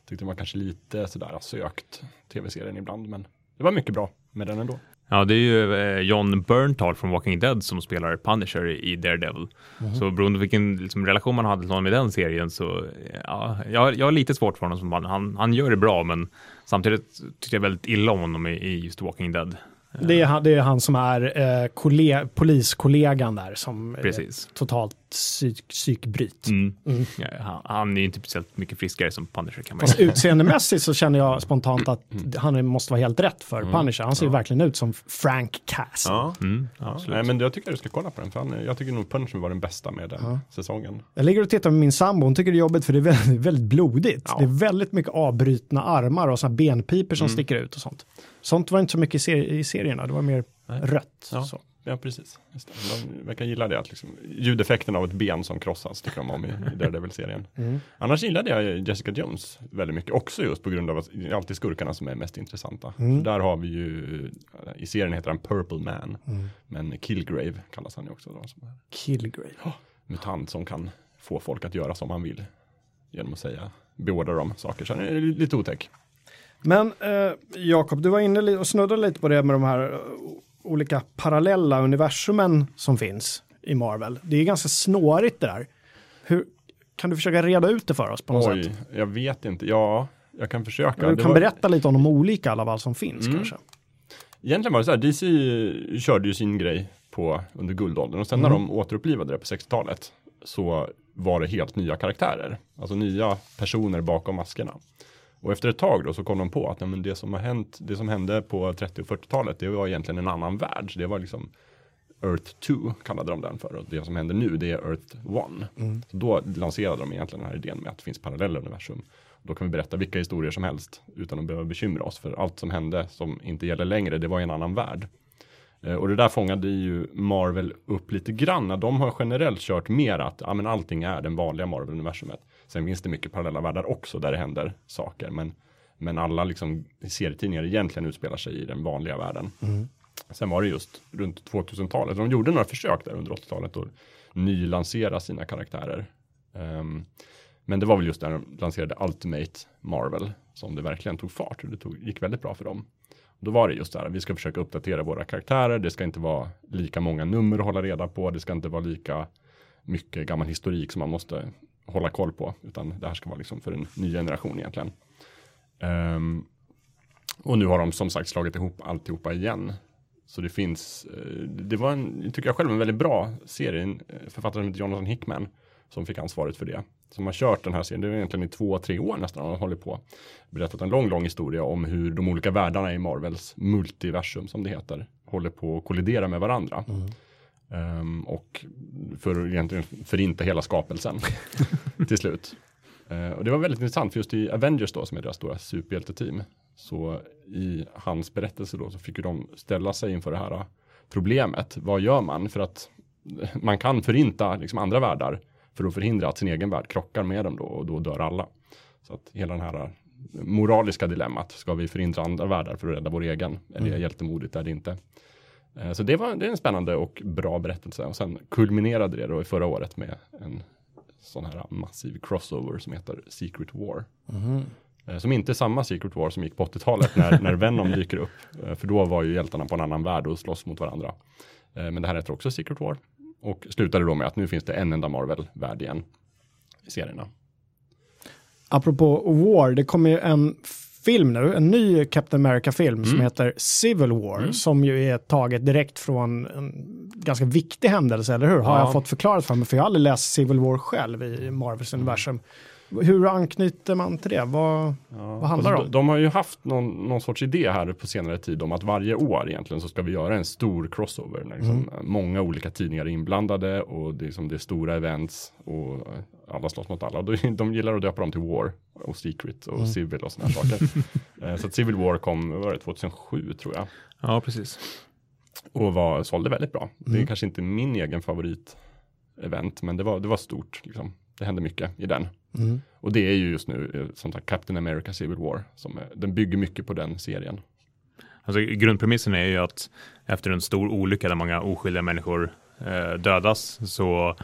Tyckte det var kanske lite sådär sökt tv-serien ibland, men det var mycket bra med den ändå. Ja, det är ju eh, John Berntal från Walking Dead som spelar Punisher i Daredevil. Så beroende på vilken liksom, relation man hade till honom i den serien så, eh, ja, jag, jag har lite svårt för honom som man, han, han gör det bra men samtidigt tycker jag väldigt illa om honom i, i just Walking Dead. Det är, han, det är han som är eh, kolle- poliskollegan där som är Precis. totalt psyk, psykbryt. Mm. Ja, han, han är ju inte speciellt mycket friskare som Punisher kan man Fast utseendemässigt så känner jag spontant att Mm. han måste vara helt rätt för Punisher. Han ser ju verkligen ut som Frank Castle. Ja, Mm, ja. Nej, men jag tycker du ska kolla på den, för han, jag tycker nog Punisher var den bästa med den säsongen. Jag ligger och tittar med min sambo, hon tycker det är jobbigt för det är väldigt, <laughs> väldigt blodigt. Ja. Det är väldigt mycket avbrutna armar och såna benpipor som Mm. sticker ut och sånt. Sånt var inte så mycket i, ser- i serierna, det var mer rött. Ja. Så. Ja, precis. Just det. De verkar gilla det, att liksom, ljudeffekten av ett ben som krossas tycker de om i, i <laughs> Daredevil-serien. Mm. Annars gillade jag Jessica Jones väldigt mycket, också just på grund av att det är alltid skurkarna som är mest intressanta. Mm. Där har vi ju, i serien heter han Purple Man, Mm. men Killgrave kallas han ju också då, Killgrave. mutant som kan få folk att göra som han vill. Genom att säga, beordra dem saker, så han är lite otäck. Men eh, Jakob, du var inne och snuddade lite på det med de här eh, olika parallella universumen som finns i Marvel. Det är ganska snårigt det där. Hur, kan du försöka reda ut det för oss på något Oj, sätt? jag vet inte, ja, jag kan försöka. Du kan var- berätta lite om de olika alla fall som finns Mm. kanske. Egentligen var det så här, DC körde ju sin grej på under guldåldern och sen när de återupplivade det på 60-talet så var det helt nya karaktärer, alltså nya personer bakom maskerna. Och efter ett tag då så kom de på att nej, det som har hänt, det som hände på 30 och 40-talet, det var egentligen en annan värld. Så det var liksom Earth 2 kallade de den för. Och det som händer nu det är Earth 1. Så då lanserade de egentligen den här idén med att det finns parallella universum. Då kan vi berätta vilka historier som helst utan att behöva bekymra oss. För allt som hände som inte gäller längre, det var i en annan värld. Eh, Och det där fångade ju Marvel upp lite grann. De har generellt kört mer att ja, men allting är den vanliga Marvel-universumet. Sen finns det mycket parallella världar också där det händer saker. Men, men alla liksom, serietidningar egentligen utspelar sig i den vanliga världen. Sen var det just runt 2000-talet. De gjorde några försök där under 80-talet att nylansera sina karaktärer. Ehm, men det var väl just när de lanserade Ultimate Marvel som det verkligen tog fart. och Det tog, gick väldigt bra för dem. Då var det just det här, vi ska försöka uppdatera våra karaktärer. Det ska inte vara lika många nummer att hålla reda på. Det ska inte vara lika mycket gammal historik som man måste hålla koll på. Utan det här ska vara liksom för en ny generation egentligen. Um, och nu har de som sagt slagit ihop alltihopa igen. Så det finns, eh, det var en, tycker jag själv, en väldigt bra serie. En eh, författare som heter Jonathan Hickman som fick ansvaret för det. Som har kört den här serien, det är egentligen i två, tre år nästan han har hållit på. Berättat en lång, lång historia om hur de olika världarna i Marvels multiversum som det heter håller på att kollidera med varandra. Mm. Ehm, och för egentligen förinta hela skapelsen <laughs> till slut. Eh, och det var väldigt intressant för just i Avengers då som är deras stora superhjälteteam. Så i hans berättelse då så fick ju de ställa sig inför det här eh, problemet. Vad gör man för att <laughs> man kan förinta liksom andra världar för att förhindra att sin egen värld krockar med dem då och då dör alla. Så att hela den här eh, moraliska dilemmat, ska vi förhindra andra världar för att rädda vår egen? Är det hjältemodigt, är det inte? Eh, Så det var det är en spännande och bra berättelse. Och sen kulminerade det då i förra året med en sån här massiv crossover som heter Secret War. Eh, Som inte är samma Secret War som gick på 80-talet när, när Venom dyker upp. Eh, För då var ju hjältarna på en annan värld och slåss mot varandra. Men det här heter också Secret War. Och slutade då med att nu finns det en enda Marvel-värld igen i serierna. Apropå War, det kommer ju en film nu, en ny Captain America-film som heter Civil War, som ju är taget direkt från en ganska viktig händelse, eller hur? Har Ja. jag fått förklarat för mig, för jag har aldrig läst Civil War själv i Marvels universum. Hur anknyter man till det? Vad, vad handlar det Alltså, om? de, de har ju haft någon, någon sorts idé här på senare tid om att varje år egentligen så ska vi göra en stor crossover. När liksom Många olika tidningar är inblandade och det är, som det är stora events och alla slåss mot alla. De gillar att döpa dem till War och Secret och Civil och sådana saker. <laughs> Eh, så att Civil War kom, var det, 2007 tror jag. Ja, precis. Och var, sålde väldigt bra. Det är kanske inte min egen favorit event, men det var, det var stort. Liksom. Det hände mycket i den. Och det är ju just nu, eh, som sagt, Captain America Civil War. Som är, den bygger mycket på den serien. Alltså, grundpremissen är ju att efter en stor olycka där många oskyldiga människor eh, dödas så,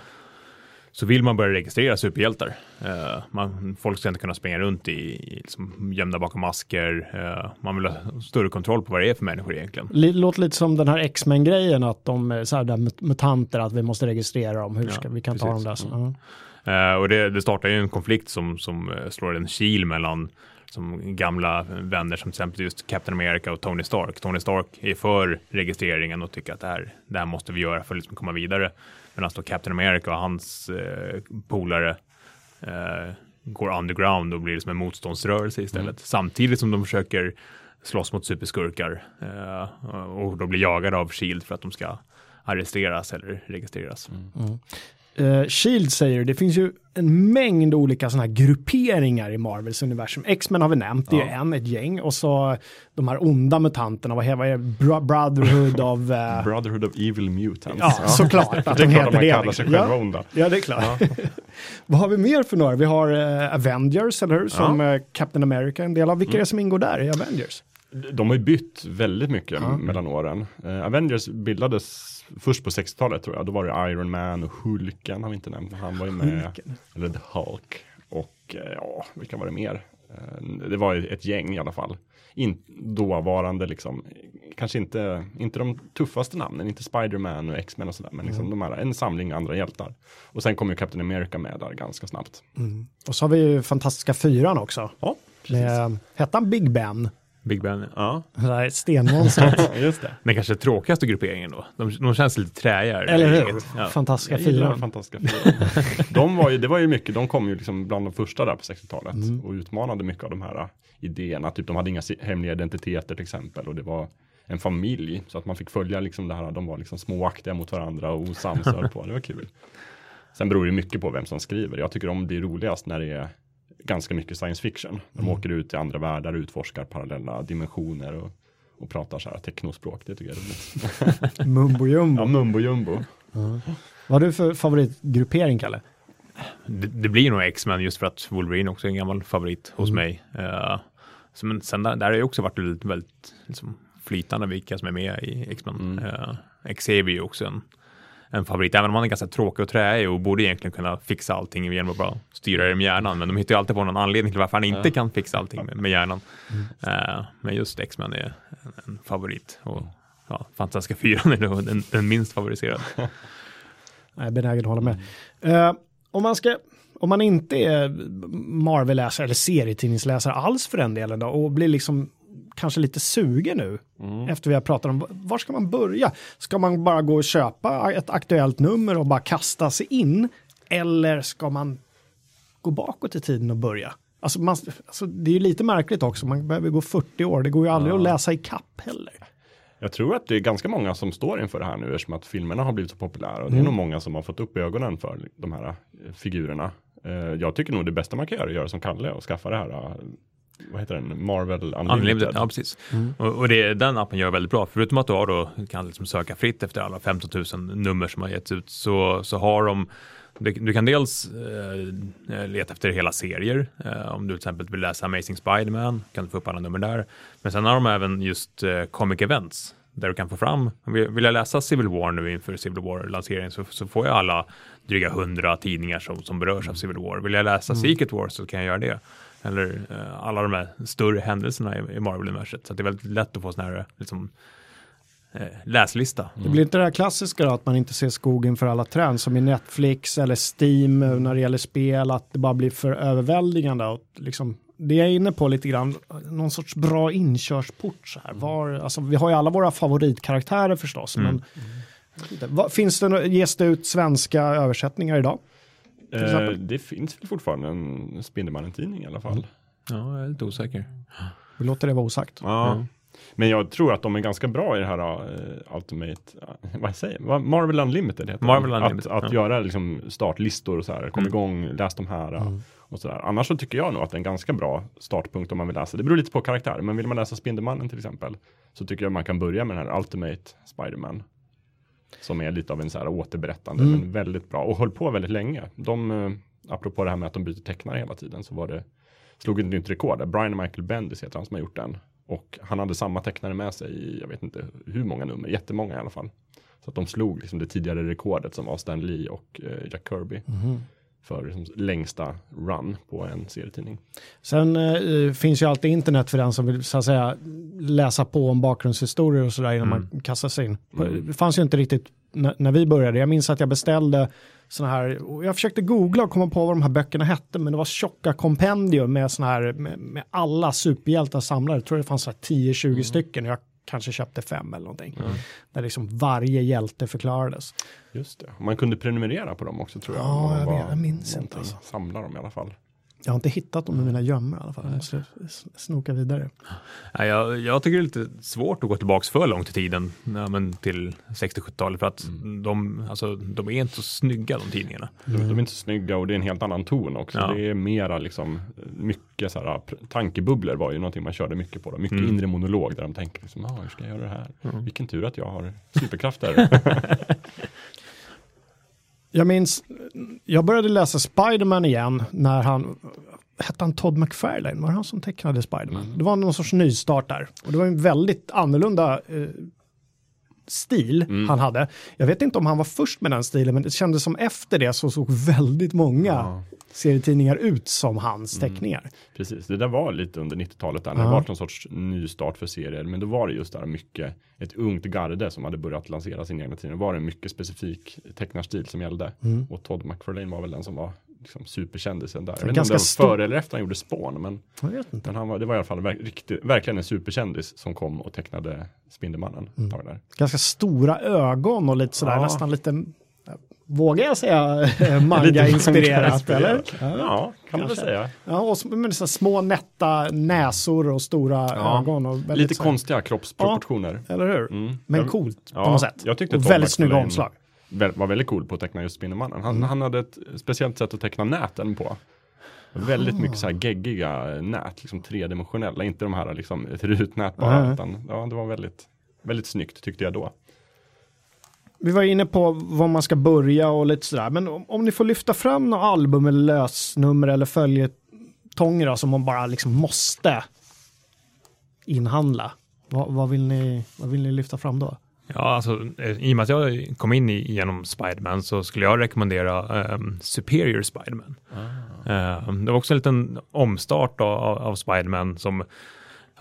så vill man börja registrera superhjältar. Eh, man, folk ska inte kunna springa runt i, i liksom, gömda bakom masker. Eh, man vill ha större kontroll på vad det är för människor egentligen. Li- Låter lite som den här X-Men-grejen, att de så här där mut- mutanter, att vi måste registrera dem. Hur ska vi kan ta dem precis. där? Så, ja. Eh, och det, det startar ju en konflikt som, som slår en kil mellan som gamla vänner som till exempel just Captain America och Tony Stark. Tony Stark är för registreringen och tycker att det här, det här måste vi göra för att liksom komma vidare. Medan då Captain America och hans eh, polare eh, går underground och blir som en motståndsrörelse istället. Samtidigt som de försöker slåss mot superskurkar eh, och då blir jagade av Shield för att de ska arresteras eller registreras. Eh, Shield säger det finns ju en mängd olika sådana här grupperingar i Marvels universum. X-Men har vi nämnt, det är en, ett gäng. Och så de här onda mutanterna, vad heter det? Bro- Brotherhood <laughs> of... eh, Brotherhood of Evil Mutants. ja, såklart att Det är de klart heter man det. kallar sig liksom. själva ja, onda. ja, det är klart. <laughs> vad har vi mer för några? Vi har eh, Avengers, eller hur? Som Captain America, en del av. Vilka är det som ingår där i Avengers? De har ju bytt väldigt mycket mellan åren. Avengers bildades först på 60-talet tror jag. Då var det Iron Man och Hulken har vi inte nämnt. Han var ju med. Hulken. Eller The Hulk. Och eh, ja, vilka var det mer? Eh, det var ett gäng i alla fall. In, dåvarande liksom, kanske inte, inte de tuffaste namnen, inte Spider-Man och X-Men och sådär, men liksom de här, en samling andra hjältar. Och sen kom ju Captain America med där ganska snabbt. Och så har vi ju Fantastiska Fyran också. Ja, precis. Med, hette han Big Ben? Big Ben. Ja, Det där stenmonstret. <laughs> just det. Den kanske tråkigaste grupperingen då. De, de känns lite träiga. Eller hur? Ja. Fantastiska Fyran. Fantastiska de var ju, det var ju mycket, de kom ju liksom bland de första där på 60-talet och utmanade mycket av de här idéerna. Typ de hade inga hemliga identiteter till exempel och det var en familj. Så att man fick följa liksom det här, de var liksom småaktiga mot varandra och osams på. Det var kul. Sen beror det mycket på vem som skriver. Jag tycker om det är roligast när det är ganska mycket science fiction. De åker ut i andra världar, utforskar parallella dimensioner och, och pratar så här teknospråk. Det tycker jag är roligt. <laughs> Mumbo jumbo. Ja, mumbo jumbo. Vad har du för favoritgruppering, Kalle? Det, det blir nog X-Men just för att Wolverine också är en gammal favorit hos mig. Uh, så, men sen där, där har det också varit väldigt, väldigt liksom, flytande vilka som är med i X-Men. Mm. Uh, Xavier är också en, en favorit, även om han är ganska tråkig och träig och borde egentligen kunna fixa allting genom att bara styra det med hjärnan. Men de hittar ju alltid på någon anledning till varför han inte kan fixa allting med, med hjärnan. Mm. Uh, men just X-Men är en, en favorit. Och, ja, Fantastiska fyran är nog den, den minst favoriserade. <laughs> Jag är benägen att hålla med. Eh, om, man ska, om man inte är Marvel-läsare eller serietidningsläsare alls för den delen då, och blir liksom kanske lite sugen nu efter vi har pratat om var ska man börja? Ska man bara gå och köpa ett aktuellt nummer och bara kasta sig in? Eller ska man gå bakåt i tiden och börja? Alltså, man, alltså det är ju lite märkligt också, man behöver gå 40 år, det går ju aldrig att läsa i kapp heller. Jag tror att det är ganska många som står inför det här nu eftersom att filmerna har blivit så populära. Och det är nog många som har fått upp ögonen för de här eh, figurerna. Eh, Jag tycker nog det bästa man kan göra är att göra som Kalle och skaffa det här, eh, vad heter den, Marvel Unlimited. Unlimited, ja precis. Och, och det, den appen gör väldigt bra. Förutom att du har då, kan liksom söka fritt efter alla 15 000 nummer som har getts ut, så, så har de du, du kan dels eh, leta efter hela serier. Eh, om du till exempel vill läsa Amazing Spider-Man kan du få upp alla nummer där. Men sen har de även just eh, Comic Events där du kan få fram, vill, jag läsa Civil War nu inför Civil War-lanseringen så, så får jag alla dryga hundra tidningar som, som berörs av Civil War. Vill jag läsa Secret War så kan jag göra det. Eller eh, alla de här större händelserna i, i Marvel-universet. Så att det är väldigt lätt att få sån här liksom, eh, läslista. Det blir inte det här klassiska då, att man inte ser skogen för alla träd som i Netflix eller Steam eh, när det gäller spel, att det bara blir för överväldigande. Och liksom, det jag är inne på lite grann, någon sorts bra inkörsport så här. Var, alltså, vi har ju alla våra favoritkaraktärer förstås, men vet inte, vad, finns det, ges det ut svenska översättningar idag? Eh, det finns väl fortfarande en Spindelmannen-tidning i alla fall. Ja, jag är lite osäker. Vi låter det vara osagt. Ja. Men jag tror att de är ganska bra i det här uh, Ultimate, uh, vad säger jag? Marvel Unlimited heter Marvel det. Unlimited, Att, att ja. göra liksom startlistor och så här, kom Mm. igång, läs de här uh, och så där. Annars så tycker jag nog att det är en ganska bra startpunkt om man vill läsa. Det beror lite på karaktär, men vill man läsa Spindelmannen till exempel så tycker jag man kan börja med den här Ultimate Spider-Man. Som är lite av en så här återberättande, Mm. men väldigt bra och höll på väldigt länge. De, uh, apropå det här med att de byter tecknare hela tiden, så var det, slog ett nytt rekord. Brian Michael Bendis heter han som har gjort den. Och han hade samma tecknare med sig i, jag vet inte hur många nummer, jättemånga i alla fall. Så att de slog liksom det tidigare rekordet som var Stan Lee och eh, Jack Kirby. För liksom, längsta run på en serietidning. Sen eh, finns ju alltid internet för den som vill så att säga läsa på om bakgrundshistorier och sådär innan man kastar sig in. Det fanns ju inte riktigt när, när vi började. Jag minns att jag beställde sådana här, jag försökte googla och komma på vad de här böckerna hette, men det var tjocka kompendium med sådana här, med, med alla superhjältar samlade. Jag tror det fanns så här 10-20 stycken, jag kanske köpte fem eller någonting. Där liksom varje hjälte förklarades. Just det. Man kunde prenumerera på dem också tror jag. Ja, jag var vet, jag minns inte, alltså. Samla dem i alla fall. Jag har inte hittat dem i mina gömmor i alla fall. Jag måste snoka vidare. Nej, jag, jag tycker det är lite svårt att gå tillbaka för långt i tiden, ja, men till 60-70-talet, för att de, alltså, de är inte så snygga de tidningarna. De, de är inte så snygga och det är en helt annan ton också. Ja. Det är mera liksom mycket så här, pr- tankebubblor var ju någonting man körde mycket på. Då. Mycket Mm. inre monolog där de tänker liksom, ah, hur ska jag göra det här? Vilken tur att jag har superkrafter. <laughs> <laughs> Jag minns, jag började läsa Spiderman igen när han, hette han Todd McFarlane, var det han som tecknade Spiderman? Det var någon sorts nystart där. Och det var en väldigt annorlunda eh, stil han hade. Jag vet inte om han var först med den stilen, men det kändes som efter det så såg väldigt många Ja. serietidningar ut som hans teckningar. Precis, det där var lite under 90-talet där. när Ja. Det var någon sorts nystart för serier. Men då var det just där mycket, ett ungt garde som hade börjat lansera sin egna tidning. Då var det en mycket specifik tecknarstil som gällde. Mm. Och Todd McFarlane var väl den som var liksom superkändisen där. Jag vet inte om det var stor- före eller efter han gjorde Spawn. Men, men han var, det var i alla fall verk, riktigt, verkligen en superkändis som kom och tecknade Spindelmannen. Mm. Ganska stora ögon och lite sådär, Ja. nästan lite vågar jag säga eh, <laughs> manga-inspirerat eller? Ja, kan man väl säga. Ja, och med så små nätta näsor och stora Ja, ögon. Och Lite konstiga kroppsproportioner. Eller hur? Mm. Men coolt ja, på något sätt. jag tyckte och väldigt snygga omslag. Var väldigt cool på att teckna just Spindelmannen. Mm. Han, han hade ett speciellt sätt att teckna näten på. Väldigt mycket så här Ah. geggiga nät, liksom tredimensionella, inte de här liksom ett rutnät bara, Nej. utan ja, det var väldigt, väldigt snyggt tyckte jag då. Vi var inne på var man ska börja och lite sådär. Men om, om ni får lyfta fram några album eller lösnummer eller följetonger då, som man bara liksom måste inhandla. Vad, vad, vill ni, vad vill ni lyfta fram då? Ja, alltså eh, i och med att jag kom in i, genom Spiderman så skulle jag rekommendera ehm, Superior Spiderman. Eh, det var också en liten omstart av, av Spiderman som,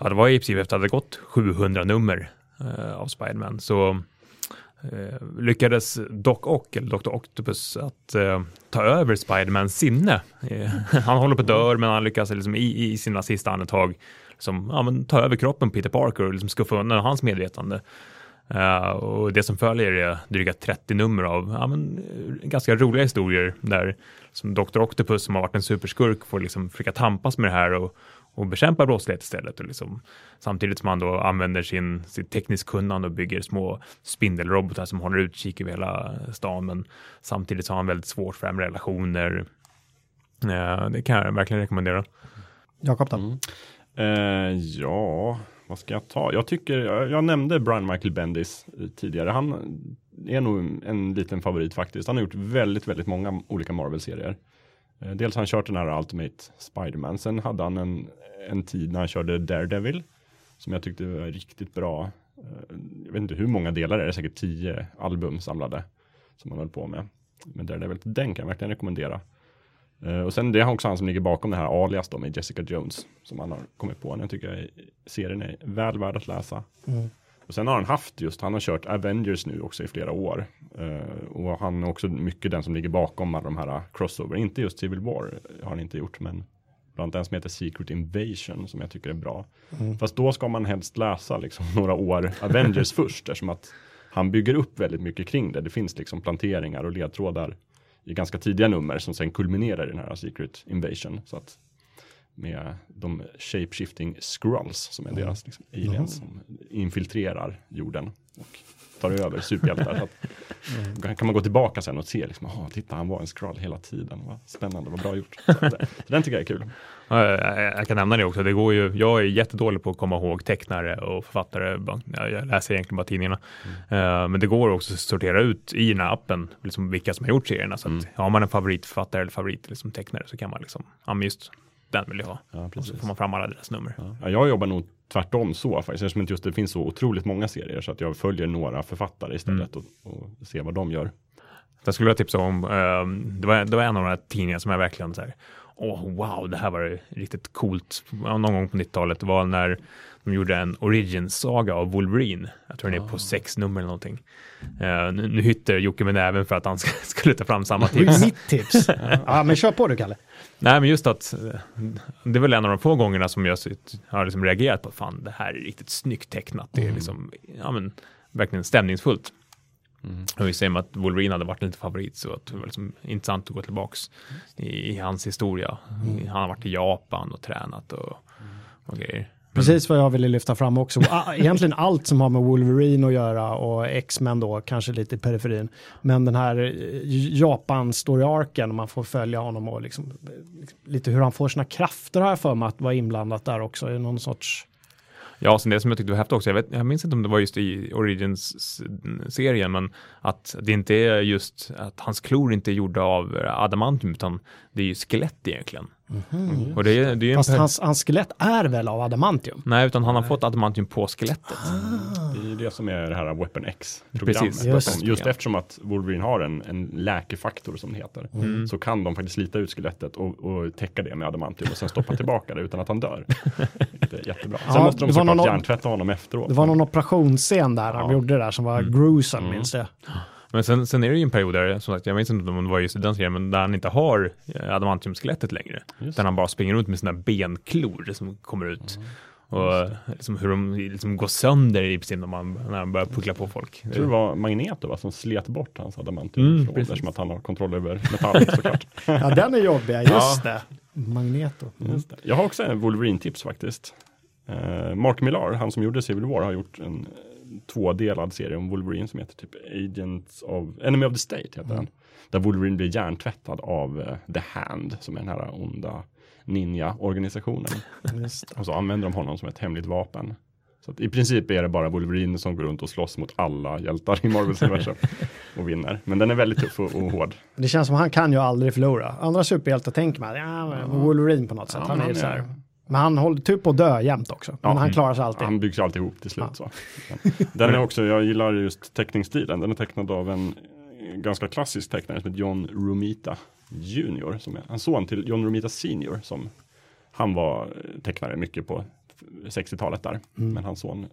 ja det var i princip efter att det hade gått 700 nummer eh, av Spiderman. Så eh, lyckades Doc Ock, eller Dr. Octopus, att ta över Spidermans sinne. <laughs> Han håller på att dör, men han lyckas liksom i, i sina sista andetag liksom, ja, men, ta över kroppen Peter Parker och liksom skuffa undan hans medvetande. Eh, och det som följer är dryga 30 nummer av ja, men, eh, ganska roliga historier där som Dr. Octopus som har varit en superskurk får liksom försöka tampas med det här och, och bekämpa brottslighet istället. Och liksom, samtidigt som han då använder sin, sitt tekniskt kunnande och bygger små spindelrobotar som håller utkik över hela stan. Men samtidigt så har han väldigt svårt för det här med relationer. Eh, det kan jag verkligen rekommendera. Jakob då? Mm. Eh, ja, vad ska jag ta? Jag tycker, jag, jag nämnde Brian Michael Bendis eh, tidigare. Han är nog en liten favorit faktiskt. Han har gjort väldigt, väldigt många olika Marvel-serier. Eh, dels har han kört den här Ultimate Spider-Man. Sen hade han en, en tid när han körde Daredevil. Som jag tyckte var riktigt bra. Eh, jag vet inte hur många delar det är, säkert tio album samlade. Som han höll på med. Men Daredevil, den kan jag verkligen rekommendera. Eh, och sen det är också han som ligger bakom det här alias då med Jessica Jones. Som han har kommit på. Den tycker jag serien är väl värd att läsa. Mm. Och sen har han haft just, han har kört Avengers nu också i flera år. Eh, och han är också mycket den som ligger bakom alla de här crossover. Inte just Civil War har han inte gjort, men bland annat en som heter Secret Invasion som jag tycker är bra. Mm. Fast då ska man helst läsa liksom <laughs> några år Avengers <laughs> först, eftersom att han bygger upp väldigt mycket kring det. Det finns liksom planteringar och ledtrådar i ganska tidiga nummer som sen kulminerar i den här Secret Invasion. Så att med de shape-shifting scrolls som är deras liksom, aliens som infiltrerar jorden. Och tar över superhjältar. Så att, då kan man gå tillbaka sen och se, liksom, aha, titta han var en scroll hela tiden, vad spännande, vad bra gjort. Så, att, så den tycker jag är kul. Ja, Jag, jag kan nämna det också. Det går ju, jag är jättedålig på att komma ihåg tecknare och författare. Ja, Jag läser egentligen bara tidningarna. Eh, men det går också att sortera ut i den här appen liksom vilka som har gjort serierna. Så att har man en favoritförfattare eller favorit liksom, tecknare så kan man liksom, ja just den vill jag ha. Ja, Och så får man fram alla deras nummer. Ja, jag jobbar nog tvärtom så faktiskt, eftersom inte just det finns så otroligt många serier så att jag följer några författare istället och, och ser vad de gör. Jag skulle vilja tipsa om, ehm, det, var, det var en av de här tidningarna som jag verkligen så här, åh wow, det här var riktigt coolt. Någon gång på 90-talet, det var när de gjorde en origin-saga av Wolverine. Jag tror den är på sex nummer eller någonting. Eh, nu, nu hytter Jocke med näven för att han ska, <laughs> skulle ta fram samma Det är ju tips. mitt tips. <laughs> Ja, men kör på du Kalle. Nej, men just att eh, det är väl en av de få gångerna som jag har liksom reagerat på, fan det här är riktigt snyggt tecknat. Det är liksom, ja men verkligen stämningsfullt. Och vi säger att Wolverine hade varit lite favorit så att det var liksom intressant att gå tillbaks i, i hans historia. Han har varit i Japan och tränat och, och grejer. Precis vad jag ville lyfta fram också. Ah, egentligen allt som har med Wolverine att göra och X-Men då, kanske lite i periferin. Men den här eh, Japan-story-arken, man får följa honom och liksom, liksom, lite hur han får sina krafter har jag för mig att vara inblandat där också i någon sorts... Ja, sen det som jag tyckte var häftigt också, jag, vet, jag minns inte om det var just i Origins-serien, eh, men att det inte är just att hans klor inte är gjorda av adamantium, utan det är ju skelett egentligen. Och det är, det är Fast per- hans, hans skelett är väl av adamantium? Nej, utan han har fått adamantium på skelettet. Det är det som är det här Weapon X-programmet. Precis. Just, Just eftersom att Wolverine har en, en läkefaktor som det heter. Så kan de faktiskt slita ut skelettet och, och täcka det med adamantium och sen stoppa tillbaka det utan att han dör. <laughs> Det är jättebra. Sen Ja, måste de det var såklart någon- hjärntvätta honom efteråt. Det var någon operationsscen där han Ja. gjorde det där som var gruesome, minns det. Men sen, sen är det ju en period där, som sagt, jag minns inte om det var just i den serien, men där han inte har eh, adamantiumskelettet längre. Just Där han bara springer runt med sina benklor som kommer ut. Och eh, liksom hur de liksom går sönder i princip när man, när man börjar puckla på folk. Jag tror det var Magneto va, som slet bort hans adamantium Mm, mm, eftersom att han har kontroll över metall såklart. <laughs> Ja, den är jobbig, just Ja. det. Magneto. Mm. Just det. Jag har också en Wolverine-tips faktiskt. Eh, Mark Millar, han som gjorde Civil War, har gjort en tvådelad serie om Wolverine som heter typ Agents of Enemy of the State heter Mm. den. Där Wolverine blir hjärntvättad av eh, The Hand som är den här onda ninja-organisationen. Och så använder de honom som ett hemligt vapen. Så att i princip är det bara Wolverine som går runt och slåss mot alla hjältar i Marvels universum <laughs> och vinner. Men den är väldigt tuff och, och hård. Det känns som han kan ju aldrig förlora. Andra superhjältar tänker man, ja, Wolverine på något sätt. Ja, han är han så är- här. Men han håller typ på att dö jämt också. Men Ja. han klarar sig alltid. Han byggs alltid ihop till slut. Ja. Så. Den är också, jag gillar just teckningsstilen. Den är tecknad av en eh, ganska klassisk tecknare som heter John Romita Junior. Som är en son till John Romita Senior. Som han var eh, tecknare mycket på 60-talet där. Mm. Men hans son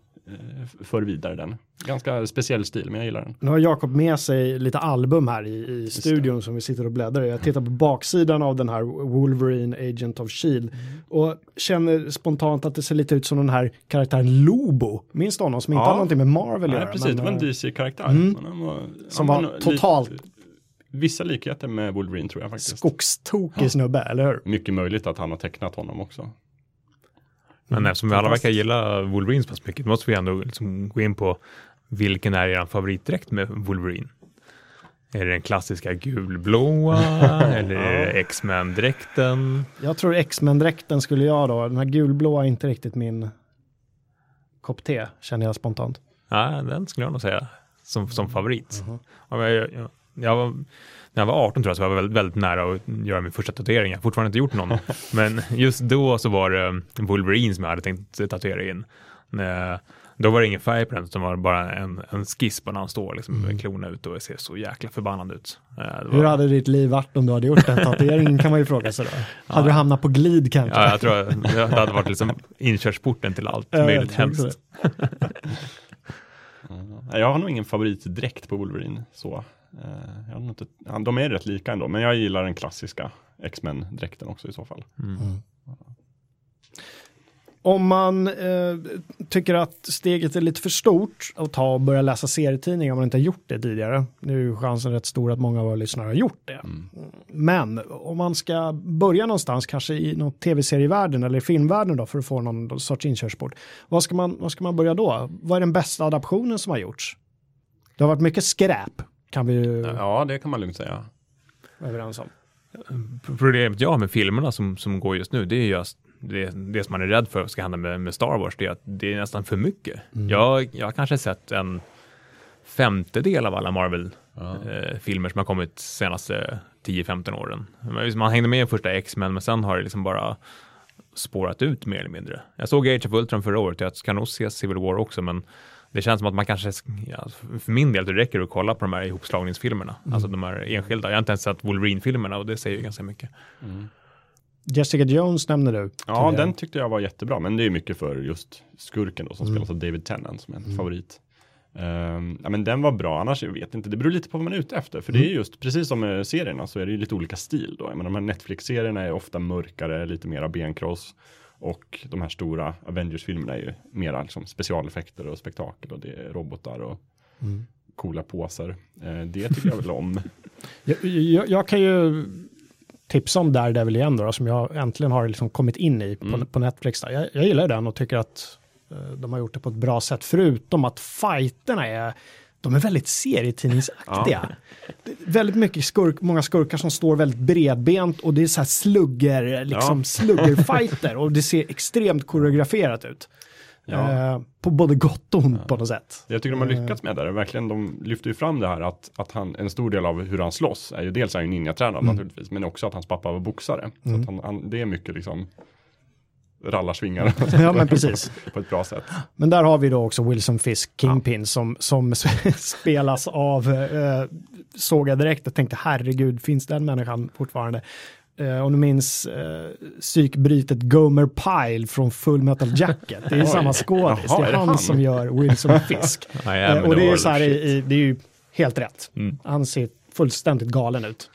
för vidare den. Ganska speciell stil, men jag gillar den. Nu har Jakob med sig lite album här i, i studion som vi sitter och bläddrar i. Jag tittar på baksidan av den här Wolverine Agent of Shield Mm. och känner spontant att det ser lite ut som den här karaktären Lobo. Minns du honom som inte Ja. har någonting med Marvel att göra? precis, men, det var en eh, DC-karaktär. Mm. Som var totalt- vissa likheter med Wolverine tror jag faktiskt. skogstokig snubbe, eller hur? Mycket möjligt att han har tecknat honom också. Men eftersom vi alla verkar gilla Wolverine så pass mycket, då måste vi ändå liksom gå in på vilken är er favoritdräkt med Wolverine? Är det den klassiska gulblåa <laughs> eller det X-Men-dräkten? Jag tror X-Men-dräkten skulle jag då. Den här gulblåa är inte riktigt min kopp te, känner jag spontant. Ja, den skulle jag nog säga som, som favorit. Ja, Jag, jag, jag var, när jag var 18 tror jag så var jag väldigt, väldigt nära att göra min första tatuering. Jag har fortfarande inte gjort någon. <laughs> Men just då så var det Wolverine som jag hade tänkt tatuera in. Eh, Då var det ingen färg på den, utan det var bara en, en skiss på när han står liksom, med klorna ut och ser så jäkla förbannad ut. Eh, var- Hur hade ditt liv varit om du hade gjort den <laughs> tatueringen kan man ju fråga sig då. Hade du hamnat på glid kanske? Ja, jag tror att det hade varit liksom inkörsporten till allt <laughs> Ja, möjligt hemskt. Jag har nog ingen favoritdräkt på Wolverine. Så. Eh, Jag har inte, ja, de är rätt lika ändå, men jag gillar den klassiska X-Men-dräkten också i så fall. Om man eh, tycker att steget är lite för stort att ta och börja läsa serietidningar om man inte har gjort det tidigare. Nu är ju chansen rätt stor att många av våra lyssnare har gjort det. Men om man ska börja någonstans, kanske i någon tv-serievärlden eller filmvärlden då för att få någon sorts inkörsport. Vad ska, man, vad ska man börja då? Vad är den bästa adaptionen som har gjorts? Det har varit mycket skräp, kan vi ju Ja, det kan man lugnt säga. överens om. Problemet jag har med filmerna som, som går just nu, det är just det, det som man är rädd för ska hända med, med Star Wars, det är att det är nästan för mycket. Jag, jag har kanske sett en femtedel av alla Marvel-filmer som har kommit senaste 10-15 åren. Man- Man hängde med i första X-Men, men sen har det liksom bara spårat ut mer eller mindre. Jag såg Age of Ultron förra året, jag ska nog se Civil War också, men det känns som att man kanske, ja, för min del, det räcker att kolla på de här ihopslagningsfilmerna, alltså de här enskilda. Jag har inte ens sett Wolverine-filmerna och det säger ju ganska mycket. Jessica Jones nämner du. Ja, den tyckte jag var jättebra, men det är mycket för just skurken då, som spelas av David Tennant som är en favorit. Ehm, ja, men den var bra, annars jag vet inte, det beror lite på vad man är ute efter, för det är just, precis som med serierna, så är det ju lite olika stil då. Jag menar, de här Netflix-serierna är ofta mörkare, lite mera benkross, och de här stora Avengers-filmerna är ju mera liksom, specialeffekter och spektakel, och det är robotar och coola påsar. Eh, det tycker jag väl om. <laughs> Jag, jag, jag kan ju tipsa om Daredevil igen då, som jag äntligen har liksom kommit in i på, Mm. på Netflix. Där. Jag, jag gillar den och tycker att eh, de har gjort det på ett bra sätt, förutom att fighterna är de är väldigt serietidningsaktiga. Det är Väldigt mycket skurk, många skurkar som står väldigt bredbent och det är så här slugger, liksom Ja. sluggerfighter och det ser extremt koreograferat ut. Ja. Eh, på både gott och ont på något sätt. Det jag tycker de har lyckats med där, verkligen, de lyfter ju fram det här att, att han, en stor del av hur han slåss är ju dels är han ninjatränad naturligtvis, men också att hans pappa var boxare. Så att han, han, det är mycket liksom rallarsvingar Ja, men <laughs> precis. på ett bra sätt. Men där har vi då också Wilson Fisk, Kingpin, som, som <laughs> spelas av, eh, såg jag direkt och tänkte herregud, finns den människan fortfarande? Eh, om du minns eh, psykbrytet Gomer Pyle från Full Metal Jacket, det är <laughs> samma skådis, det är han, han? som gör Wilson Fisk. Eh, och det är, så här, i, det är ju helt rätt. Mm. Han ser fullständigt galen ut.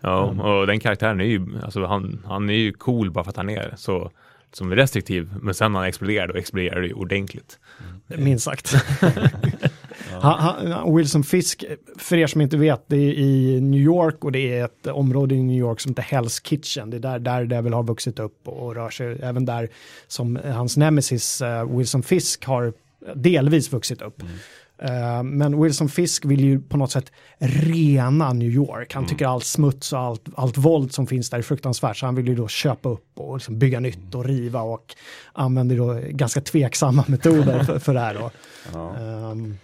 Ja, och den karaktären är ju, alltså han, han är ju cool bara för att han är så som restriktiv, men sen när han exploderade, då exploderade det ju ordentligt. Minst sagt. <laughs> <laughs> han, han, Wilson Fisk, för er som inte vet, det är i New York och det är ett område i New York som heter Hell's Kitchen. Det är där, där Devil har vuxit upp och rör sig. Även där som hans nemesis uh, Wilson Fisk har delvis vuxit upp. Mm. Uh, men Wilson Fisk vill ju på något sätt rena New York. Han mm. tycker allt smuts och allt, allt våld som finns där är fruktansvärt. Så han vill ju då köpa upp och liksom bygga nytt och riva och använder då ganska tveksamma metoder för, för det här. Då. Ja. Um,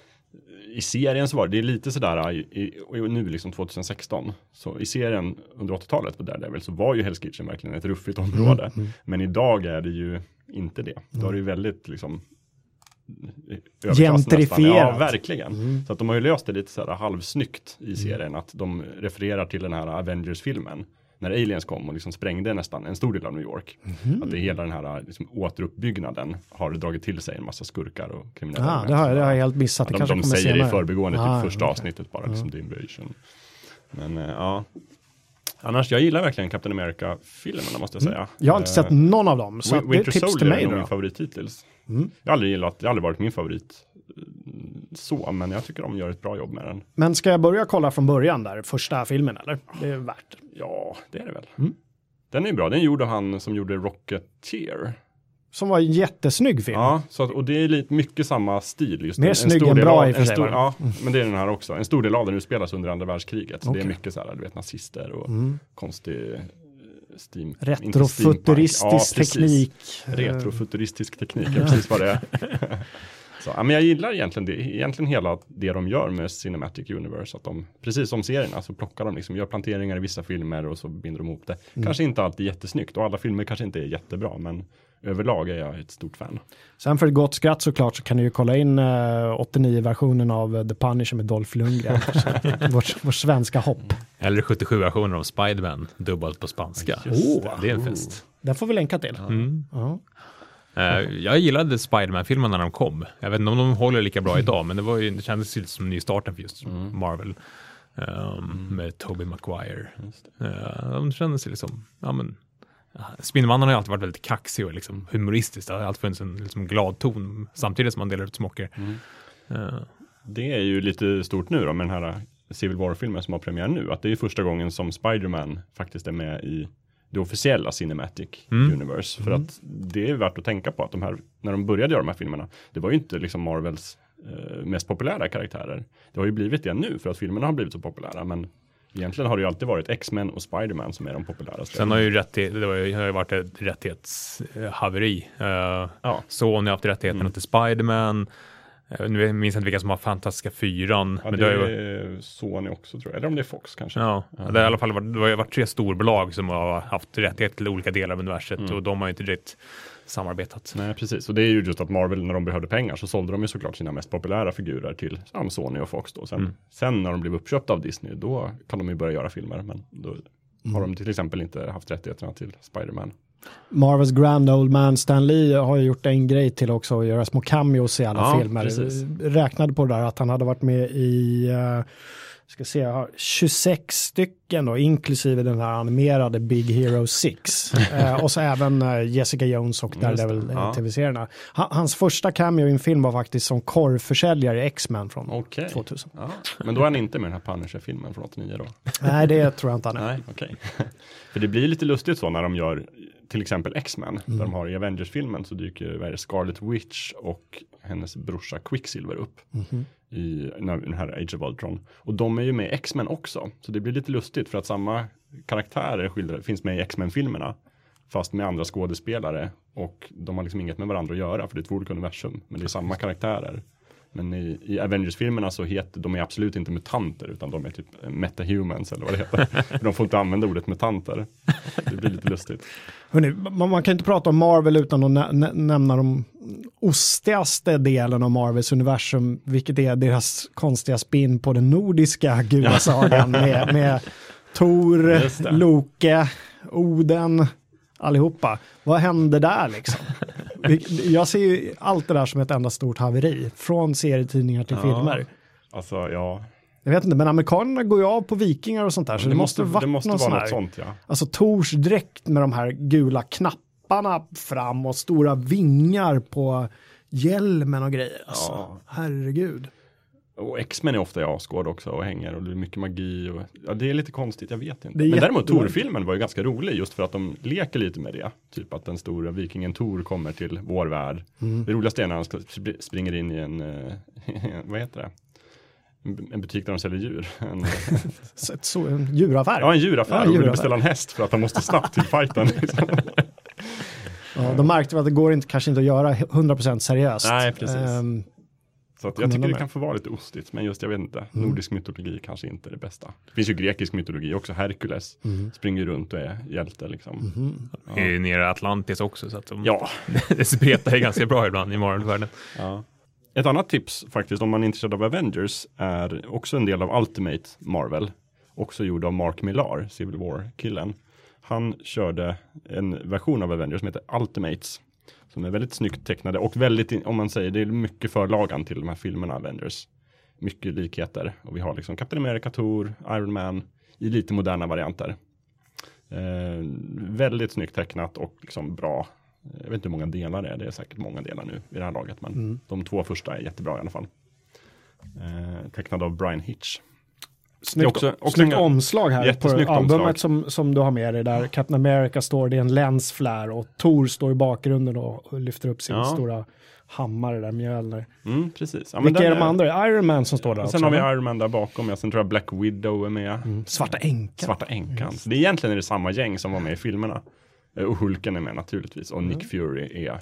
i serien så var det, det är lite sådär, i, i, nu liksom 2016, så i serien under 80-talet på Daredevil så var ju Hell's Kitchen verkligen ett ruffigt område. Mm, mm. Men idag är det ju inte det. Då är det ju väldigt liksom Gentrifierat. Ja, verkligen. Mm. Så att de har ju löst det lite så här halvsnyggt i serien, mm. att de refererar till den här Avengers-filmen när aliens kom och liksom sprängde nästan en stor del av New York. Mm. Att det hela den här liksom, återuppbyggnaden har dragit till sig en massa skurkar och kriminella. Ah, det, har, det har jag helt missat. Ja, de, de säger senare. i förbigående ah, typ första okay. avsnittet bara, liksom The Invasion. Men uh, ja. Annars, jag gillar verkligen Captain America-filmerna måste jag mm. säga. Mm. Jag har inte sett någon av dem, så Winter det är tips till mig. Winter Soldier är min favorit hittills. Mm. Jag har aldrig gillat, det har aldrig varit min favorit så, men jag tycker de gör ett bra jobb med den. Men ska jag börja kolla från början där, första filmen eller? Det är värt Ja, det är det väl. Mm. Den är bra, den gjorde han som gjorde Rocketeer. Som var en jättesnygg film. Ja, så att, och det är lite mycket samma stil. Just Mer en snygg än bra av, i och för sig. Ja, men det är den här också. En stor del av den utspelas under andra världskriget. Så okay. det är mycket så här, du vet, nazister och mm. konstig eh, Steam, Retrofuturistisk ja, teknik. Retrofuturistisk teknik, är precis vad det är. <laughs> Så, ja, men jag gillar egentligen, det, egentligen hela det de gör med Cinematic Universe. Att de, precis som serierna, så plockar de liksom, gör planteringar i vissa filmer och så binder de ihop det. Mm. Kanske inte alltid jättesnyggt och alla filmer kanske inte är jättebra, men överlag är jag ett stort fan. Sen för ett gott skratt såklart så kan du ju kolla in uh, eh, 89-versionen av uh, The Punisher med Dolph Lundgren. <laughs> vår, vår svenska hopp. Eller 77-versionen av Spiderman, dubbelt på spanska. Oh, det är en fest. Den får vi länka till. Mm. Uh. Uh, jag gillade Spiderman-filmerna när de kom. Jag vet inte om de håller lika bra idag, men det, var ju, det kändes ju som nystarten för just mm. Marvel. Um, mm. Med Tobey Maguire. Uh, de kändes liksom, ja men, Spindelmannen har ju alltid varit väldigt kaxig och liksom humoristisk. Det har alltid funnits en liksom glad ton samtidigt som man delar ut smockor. Mm. Uh. Det är ju lite stort nu då med den här Civil War-filmen som har premiär nu. Att det är första gången som Spiderman faktiskt är med i det officiella Cinematic mm. Universe. För mm. att det är värt att tänka på att de här, när de började göra de här filmerna, det var ju inte liksom Marvels eh, mest populära karaktärer. Det har ju blivit det nu för att filmerna har blivit så populära, men Egentligen har det ju alltid varit X-Men och Spiderman som är de populäraste. Sen har ju rättighet, det har ju varit ett rättighetshaveri. Uh, ja. Sony har haft rättigheterna mm. till Spiderman. Uh, nu minns jag inte vilka som har Fantastiska fyran. Ja, men det, det är Sony också tror jag, eller om det är Fox kanske. Ja, mm. det har i alla fall varit, det har varit tre storbolag som har haft rättighet till olika delar av universet mm. och de har ju inte riktigt samarbetat. Nej, precis. Och det är ju just att Marvel, när de behövde pengar, så sålde de ju såklart sina mest populära figurer till ja, Sony och Fox då. Sen, mm. sen när de blev uppköpta av Disney, då kan de ju börja göra filmer, men då mm. har de till exempel inte haft rättigheterna till Spiderman. Marvels Grand Old Man Stan Lee har ju gjort en grej till också, att göra små cameos i alla ja, filmer. Precis. Räknade på det där att han hade varit med i uh, ska se, jag har 26 stycken då, inklusive den här animerade Big Hero 6. <laughs> eh, och så även eh, Jessica Jones och Daredevil ja. tv-serierna. Ha, hans första cameo i en film var faktiskt som korvförsäljare i X-Men från okay. 2000. Ja. Men då är han inte med i den här Punisher-filmen från 89 då? Nej, det tror jag inte han är. Nej, okay. <laughs> För det blir lite lustigt så när de gör till exempel X-Men, mm. där de har i Avengers-filmen så dyker Scarlet Witch och hennes brorsa Quicksilver upp. Mm i den här Age of Ultron. Och de är ju med i X-Men också. Så det blir lite lustigt för att samma karaktärer skildrar, finns med i X-Men-filmerna. Fast med andra skådespelare. Och de har liksom inget med varandra att göra för det är två olika universum. Men det är samma karaktärer. Men i, i Avengers-filmerna så heter de är absolut inte mutanter utan de är typ metahumans eller vad det heter. <laughs> de får inte använda ordet mutanter. Det blir lite lustigt. Hörrni, man, man kan inte prata om Marvel utan att nä nä nämna de ostigaste delen av Marvels universum, vilket är deras konstiga spin på den nordiska gudasagan <laughs> med, med Tor, Loke, Oden, allihopa. Vad hände där liksom? <laughs> Jag ser ju allt det där som ett enda stort haveri, från serietidningar till ja, filmer. Alltså, ja. Jag vet inte, men amerikanerna går ju av på vikingar och sånt där. Så det, det måste, måste, det måste vara något sånt, ja. Alltså Tors dräkt med de här gula knapparna fram och stora vingar på hjälmen och grejer. Alltså, Ja. herregud. Och X-Men är ofta i Asgård också och hänger och det är mycket magi och ja, det är lite konstigt, jag vet inte. Men däremot. Tor-filmen var ju ganska rolig just för att de leker lite med det. Typ att den stora vikingen Tor kommer till vår värld. Mm. Det roligaste är när han sp- springer in i en, eh, <laughs> vad heter det? En- En butik där de säljer djur. <laughs> En, Så, en djuraffär. ja, en djuraffär Ja, och vill djuraffär. beställa en häst för att han måste snabbt till fighten. liksom. <laughs> Ja, de märkte att det går inte, kanske inte att göra 100% seriöst. Nej, precis. Ehm, Så jag tycker de det kan få vara lite ostigt, men just jag vet inte, Mm. nordisk mytologi kanske inte är det bästa. Det finns ju grekisk mytologi också, Herkules Mm. springer runt och är hjälte liksom. Mhm. Det är ju nere i Atlantis också, så att de, Ja, <laughs> det spretar ju ganska bra ibland i Marvel-världen. Ja. Ett annat tips faktiskt om man är intresserad av Avengers är också en del av Ultimate Marvel. Också gjord av Mark Millar, Civil War-killen. Han körde en version av Avengers som heter Ultimates. Som är väldigt snyggt tecknade och väldigt, om man säger, det är mycket förlagan till de här filmerna Avengers. Mycket likheter. Och vi har liksom Captain America, Thor, Iron Man i lite moderna varianter. Eh, väldigt snyggt tecknat och liksom bra. Jag vet inte hur många delar det är, det är säkert många delar nu i det här laget. Men Mm. de två första är jättebra i alla fall. Eh, tecknad av Brian Hitch. Snyggt, också- också snyggt omslag här på albumet omslag. som, som du har med dig där. Captain America står, det är en länsflär och Thor står i bakgrunden och, lyfter upp sin Ja. stora hammare där, Mjölner. Mm, precis. Ja, Vilka är de andra? Iron Man som står där också? sen har vi? Iron Man där bakom, ja. sen tror jag Black Widow är med. Mm. Svarta änkan. Svarta änkan. Så det är egentligen det samma gäng som var med i filmerna. Eh, Och Hulken är med naturligtvis. Och Mm. Nick Fury är, eh,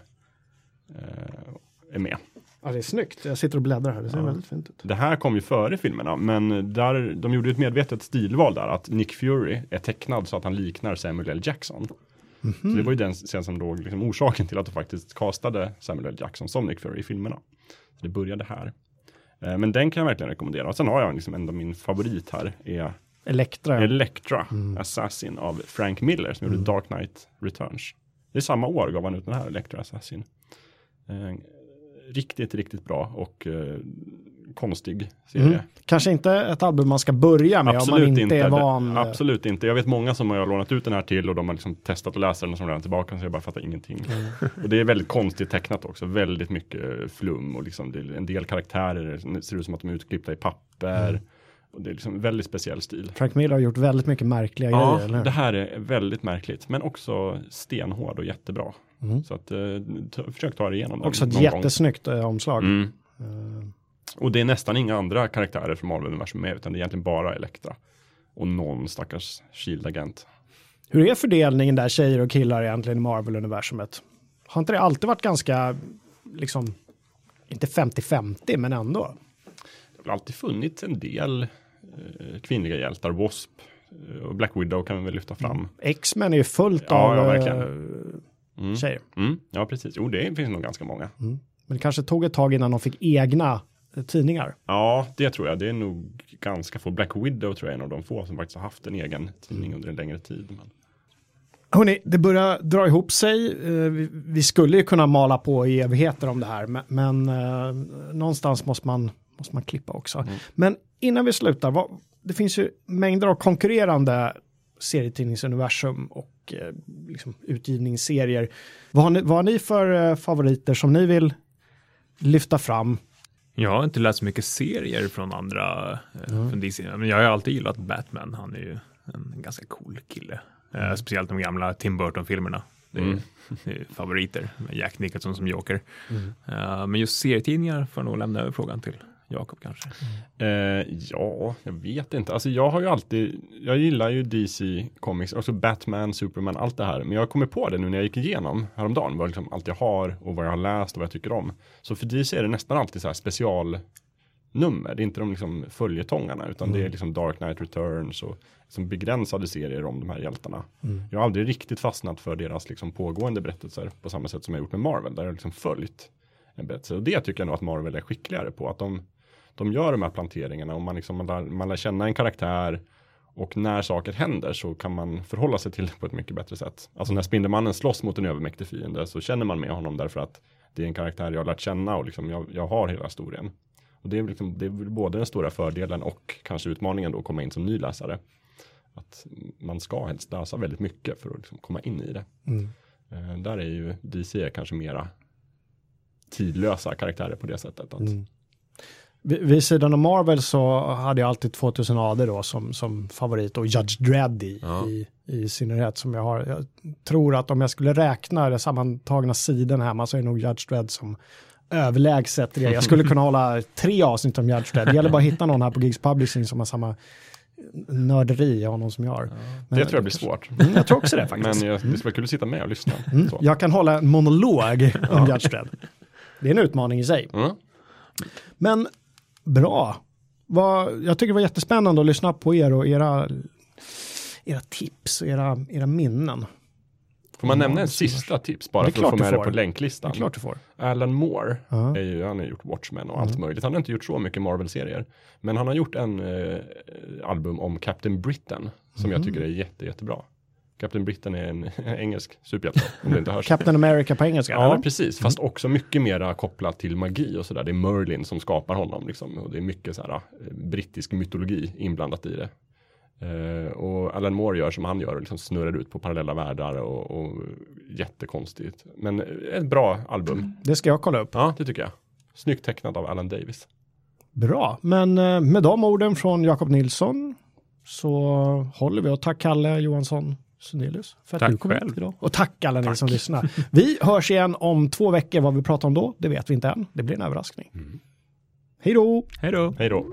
är med. Ja, det är snyggt. Jag sitter och bläddrar här, det ser Ja. väldigt fint ut. Det här kom ju före filmerna, men där, de gjorde ett medvetet stilval där, att Nick Fury är tecknad så att han liknar Samuel L. Jackson. Så det var ju den scen som låg liksom orsaken till att de faktiskt castade Samuel L. Jackson som Nick Fury i filmerna. Så det började här. Eh, Men den kan jag verkligen rekommendera. Och sen har jag liksom ändå min favorit här, är Elektra. ja. Electra Assassin av Frank Miller som gjorde Dark Knight Returns. Det är samma år gav han ut den här Electra Assassin. Eh, riktigt, riktigt bra och eh, konstig serie. Mm. Kanske inte ett album man ska börja med om man inte, är van. Det, absolut inte. Jag vet många som har lånat ut den här till och de har liksom testat att läsa den och som redan tillbaka så jag bara fattar ingenting. Och det är väldigt konstigt tecknat också. Väldigt mycket flum och liksom en del karaktärer ser ut som att de är utklippta i papper. Och det är liksom väldigt speciell stil. Frank Miller har gjort väldigt mycket märkliga Ja, grejer. hur? det här är väldigt märkligt, men också stenhård och jättebra. Mm. Så att, eh, försök ta er igenom den. Också ett någon gång. jättesnyggt eh, omslag. Mm. Eh, Och det är nästan inga andra karaktärer från Marvel-universum med, utan det är egentligen bara Elektra. Och någon stackars Shield-agent. Hur är fördelningen där tjejer och killar egentligen i Marvel-universumet? Har inte det alltid varit ganska, liksom, inte 50-50 men ändå? Det har alltid funnits en del eh, kvinnliga hjältar, Wasp och Black Widow kan vi väl lyfta fram. X-Men är ju fullt Ja, av ja, verkligen. Mm. tjejer. Mm, ja, precis. Jo, det finns nog ganska många. Men det kanske tog ett tag innan de fick egna eh, tidningar. Ja, det tror jag. Det är nog ganska få. Black Widow tror jag är en av de få som faktiskt har haft en egen tidning under en längre tid. Men... Hörrni, det börjar dra ihop sig. Eh, Vi, skulle ju kunna mala på i evigheter om det här, men, eh, någonstans måste man, måste man klippa också. Men innan vi slutar, vad, det finns ju mängder av konkurrerande serietidningsuniversum och eh, liksom, utgivningsserier. Vad har, ni, vad har ni för eh, favoriter som ni vill lyfta fram? Jag har inte läst så mycket serier från andra, eh, från DC, men jag har alltid gillat Batman. Han är ju en ganska cool kille. Eh, speciellt de gamla Tim Burton-filmerna. Det är, Mm. <laughs> det är favoriter, med Jack Nicholson som Joker. Eh, men just serietidningar får jag nog lämna över frågan till Jakob kanske. Eh, ja, jag vet inte. Alltså jag har ju alltid, jag gillar ju DC Comics, också Batman, Superman, allt det här. Men jag kommer på det nu när jag gick igenom häromdagen, vad liksom allt jag har och vad jag har läst och vad jag tycker om. Så för DC är det nästan alltid så här specialnummer. Det är inte de liksom följetongarna, utan det är liksom Dark Knight Returns och liksom begränsade serier om de här hjältarna. Jag har aldrig riktigt fastnat för deras liksom pågående berättelser på samma sätt som jag gjort med Marvel, där jag liksom följt en berättelse. Och det tycker jag nog att Marvel är skickligare på, att de de gör de här planteringarna och man, liksom, man, lär, man lär känna en karaktär och när saker händer så kan man förhålla sig till det på ett mycket bättre sätt. Alltså när Spindelmannen slåss mot en övermäktig fiende så känner man med honom därför att det är en karaktär jag har lärt känna och liksom jag, jag har hela historien. Och det är, liksom, det är både den stora fördelen och kanske utmaningen då att komma in som ny läsare. Att man ska helst läsa väldigt mycket för att liksom komma in i det. Eh, där är ju DC kanske mera tidlösa karaktärer på det sättet. Att, Mm. Vid, vid sidan av Marvel så hade jag alltid 2000 AD då som, som favorit och Judge Dredd i, Ja. i, i synnerhet som jag har. Jag tror att om jag skulle räkna den sammantagna sidan hemma så är det nog Judge Dredd som överlägset det. Jag skulle kunna hålla tre avsnitt om Judge Dredd. Det gäller bara att hitta någon här på Gigs Publishing som har samma nörderi av någon som jag har. Men- det tror jag blir svårt. Mm, jag tror också det faktiskt. Men jag, det skulle vara kul att sitta med och lyssna. Mm, Så. jag kan hålla en monolog om Judge Dredd. Det är en utmaning i sig. Mm. Men bra. Vad, jag tycker det var jättespännande att lyssna på er och era, era tips och era, era minnen. Får man Ja, nämna en det sista tips bara Det för att få med det på Det länklistan? är klart du får. Alan Moore, Ja. är ju, han har gjort Watchmen och allt möjligt. Han har inte gjort så mycket Marvel-serier. Men han har gjort en eh, album om Captain Britain som Mhm. jag tycker är jätte, jättebra. Captain Britain är en <laughs> engelsk superhjälte, om det inte hörs. Captain America på engelska, Ja, eller? precis. Fast också mycket mera kopplat till magi och sådär. Det är Merlin som skapar honom liksom. Och det är mycket så här, eh, brittisk mytologi inblandat i det. Eh, och Alan Moore gör som han gör och liksom snurrar ut på parallella världar och, och jättekonstigt. Men eh, ett bra album. Det ska jag kolla upp. Ja, det tycker jag. Snyggt tecknat av Alan Davis. Bra, men med de orden från Jakob Nilsson så håller vi och tack Kalle Johansson Sundelius för att Tack du kom själv. hit idag. Och tack alla ni som lyssnar. Vi hörs igen om två veckor. Vad vi pratar om då, det vet vi inte än. Det blir en överraskning. Hej då! Hej då! Hej då.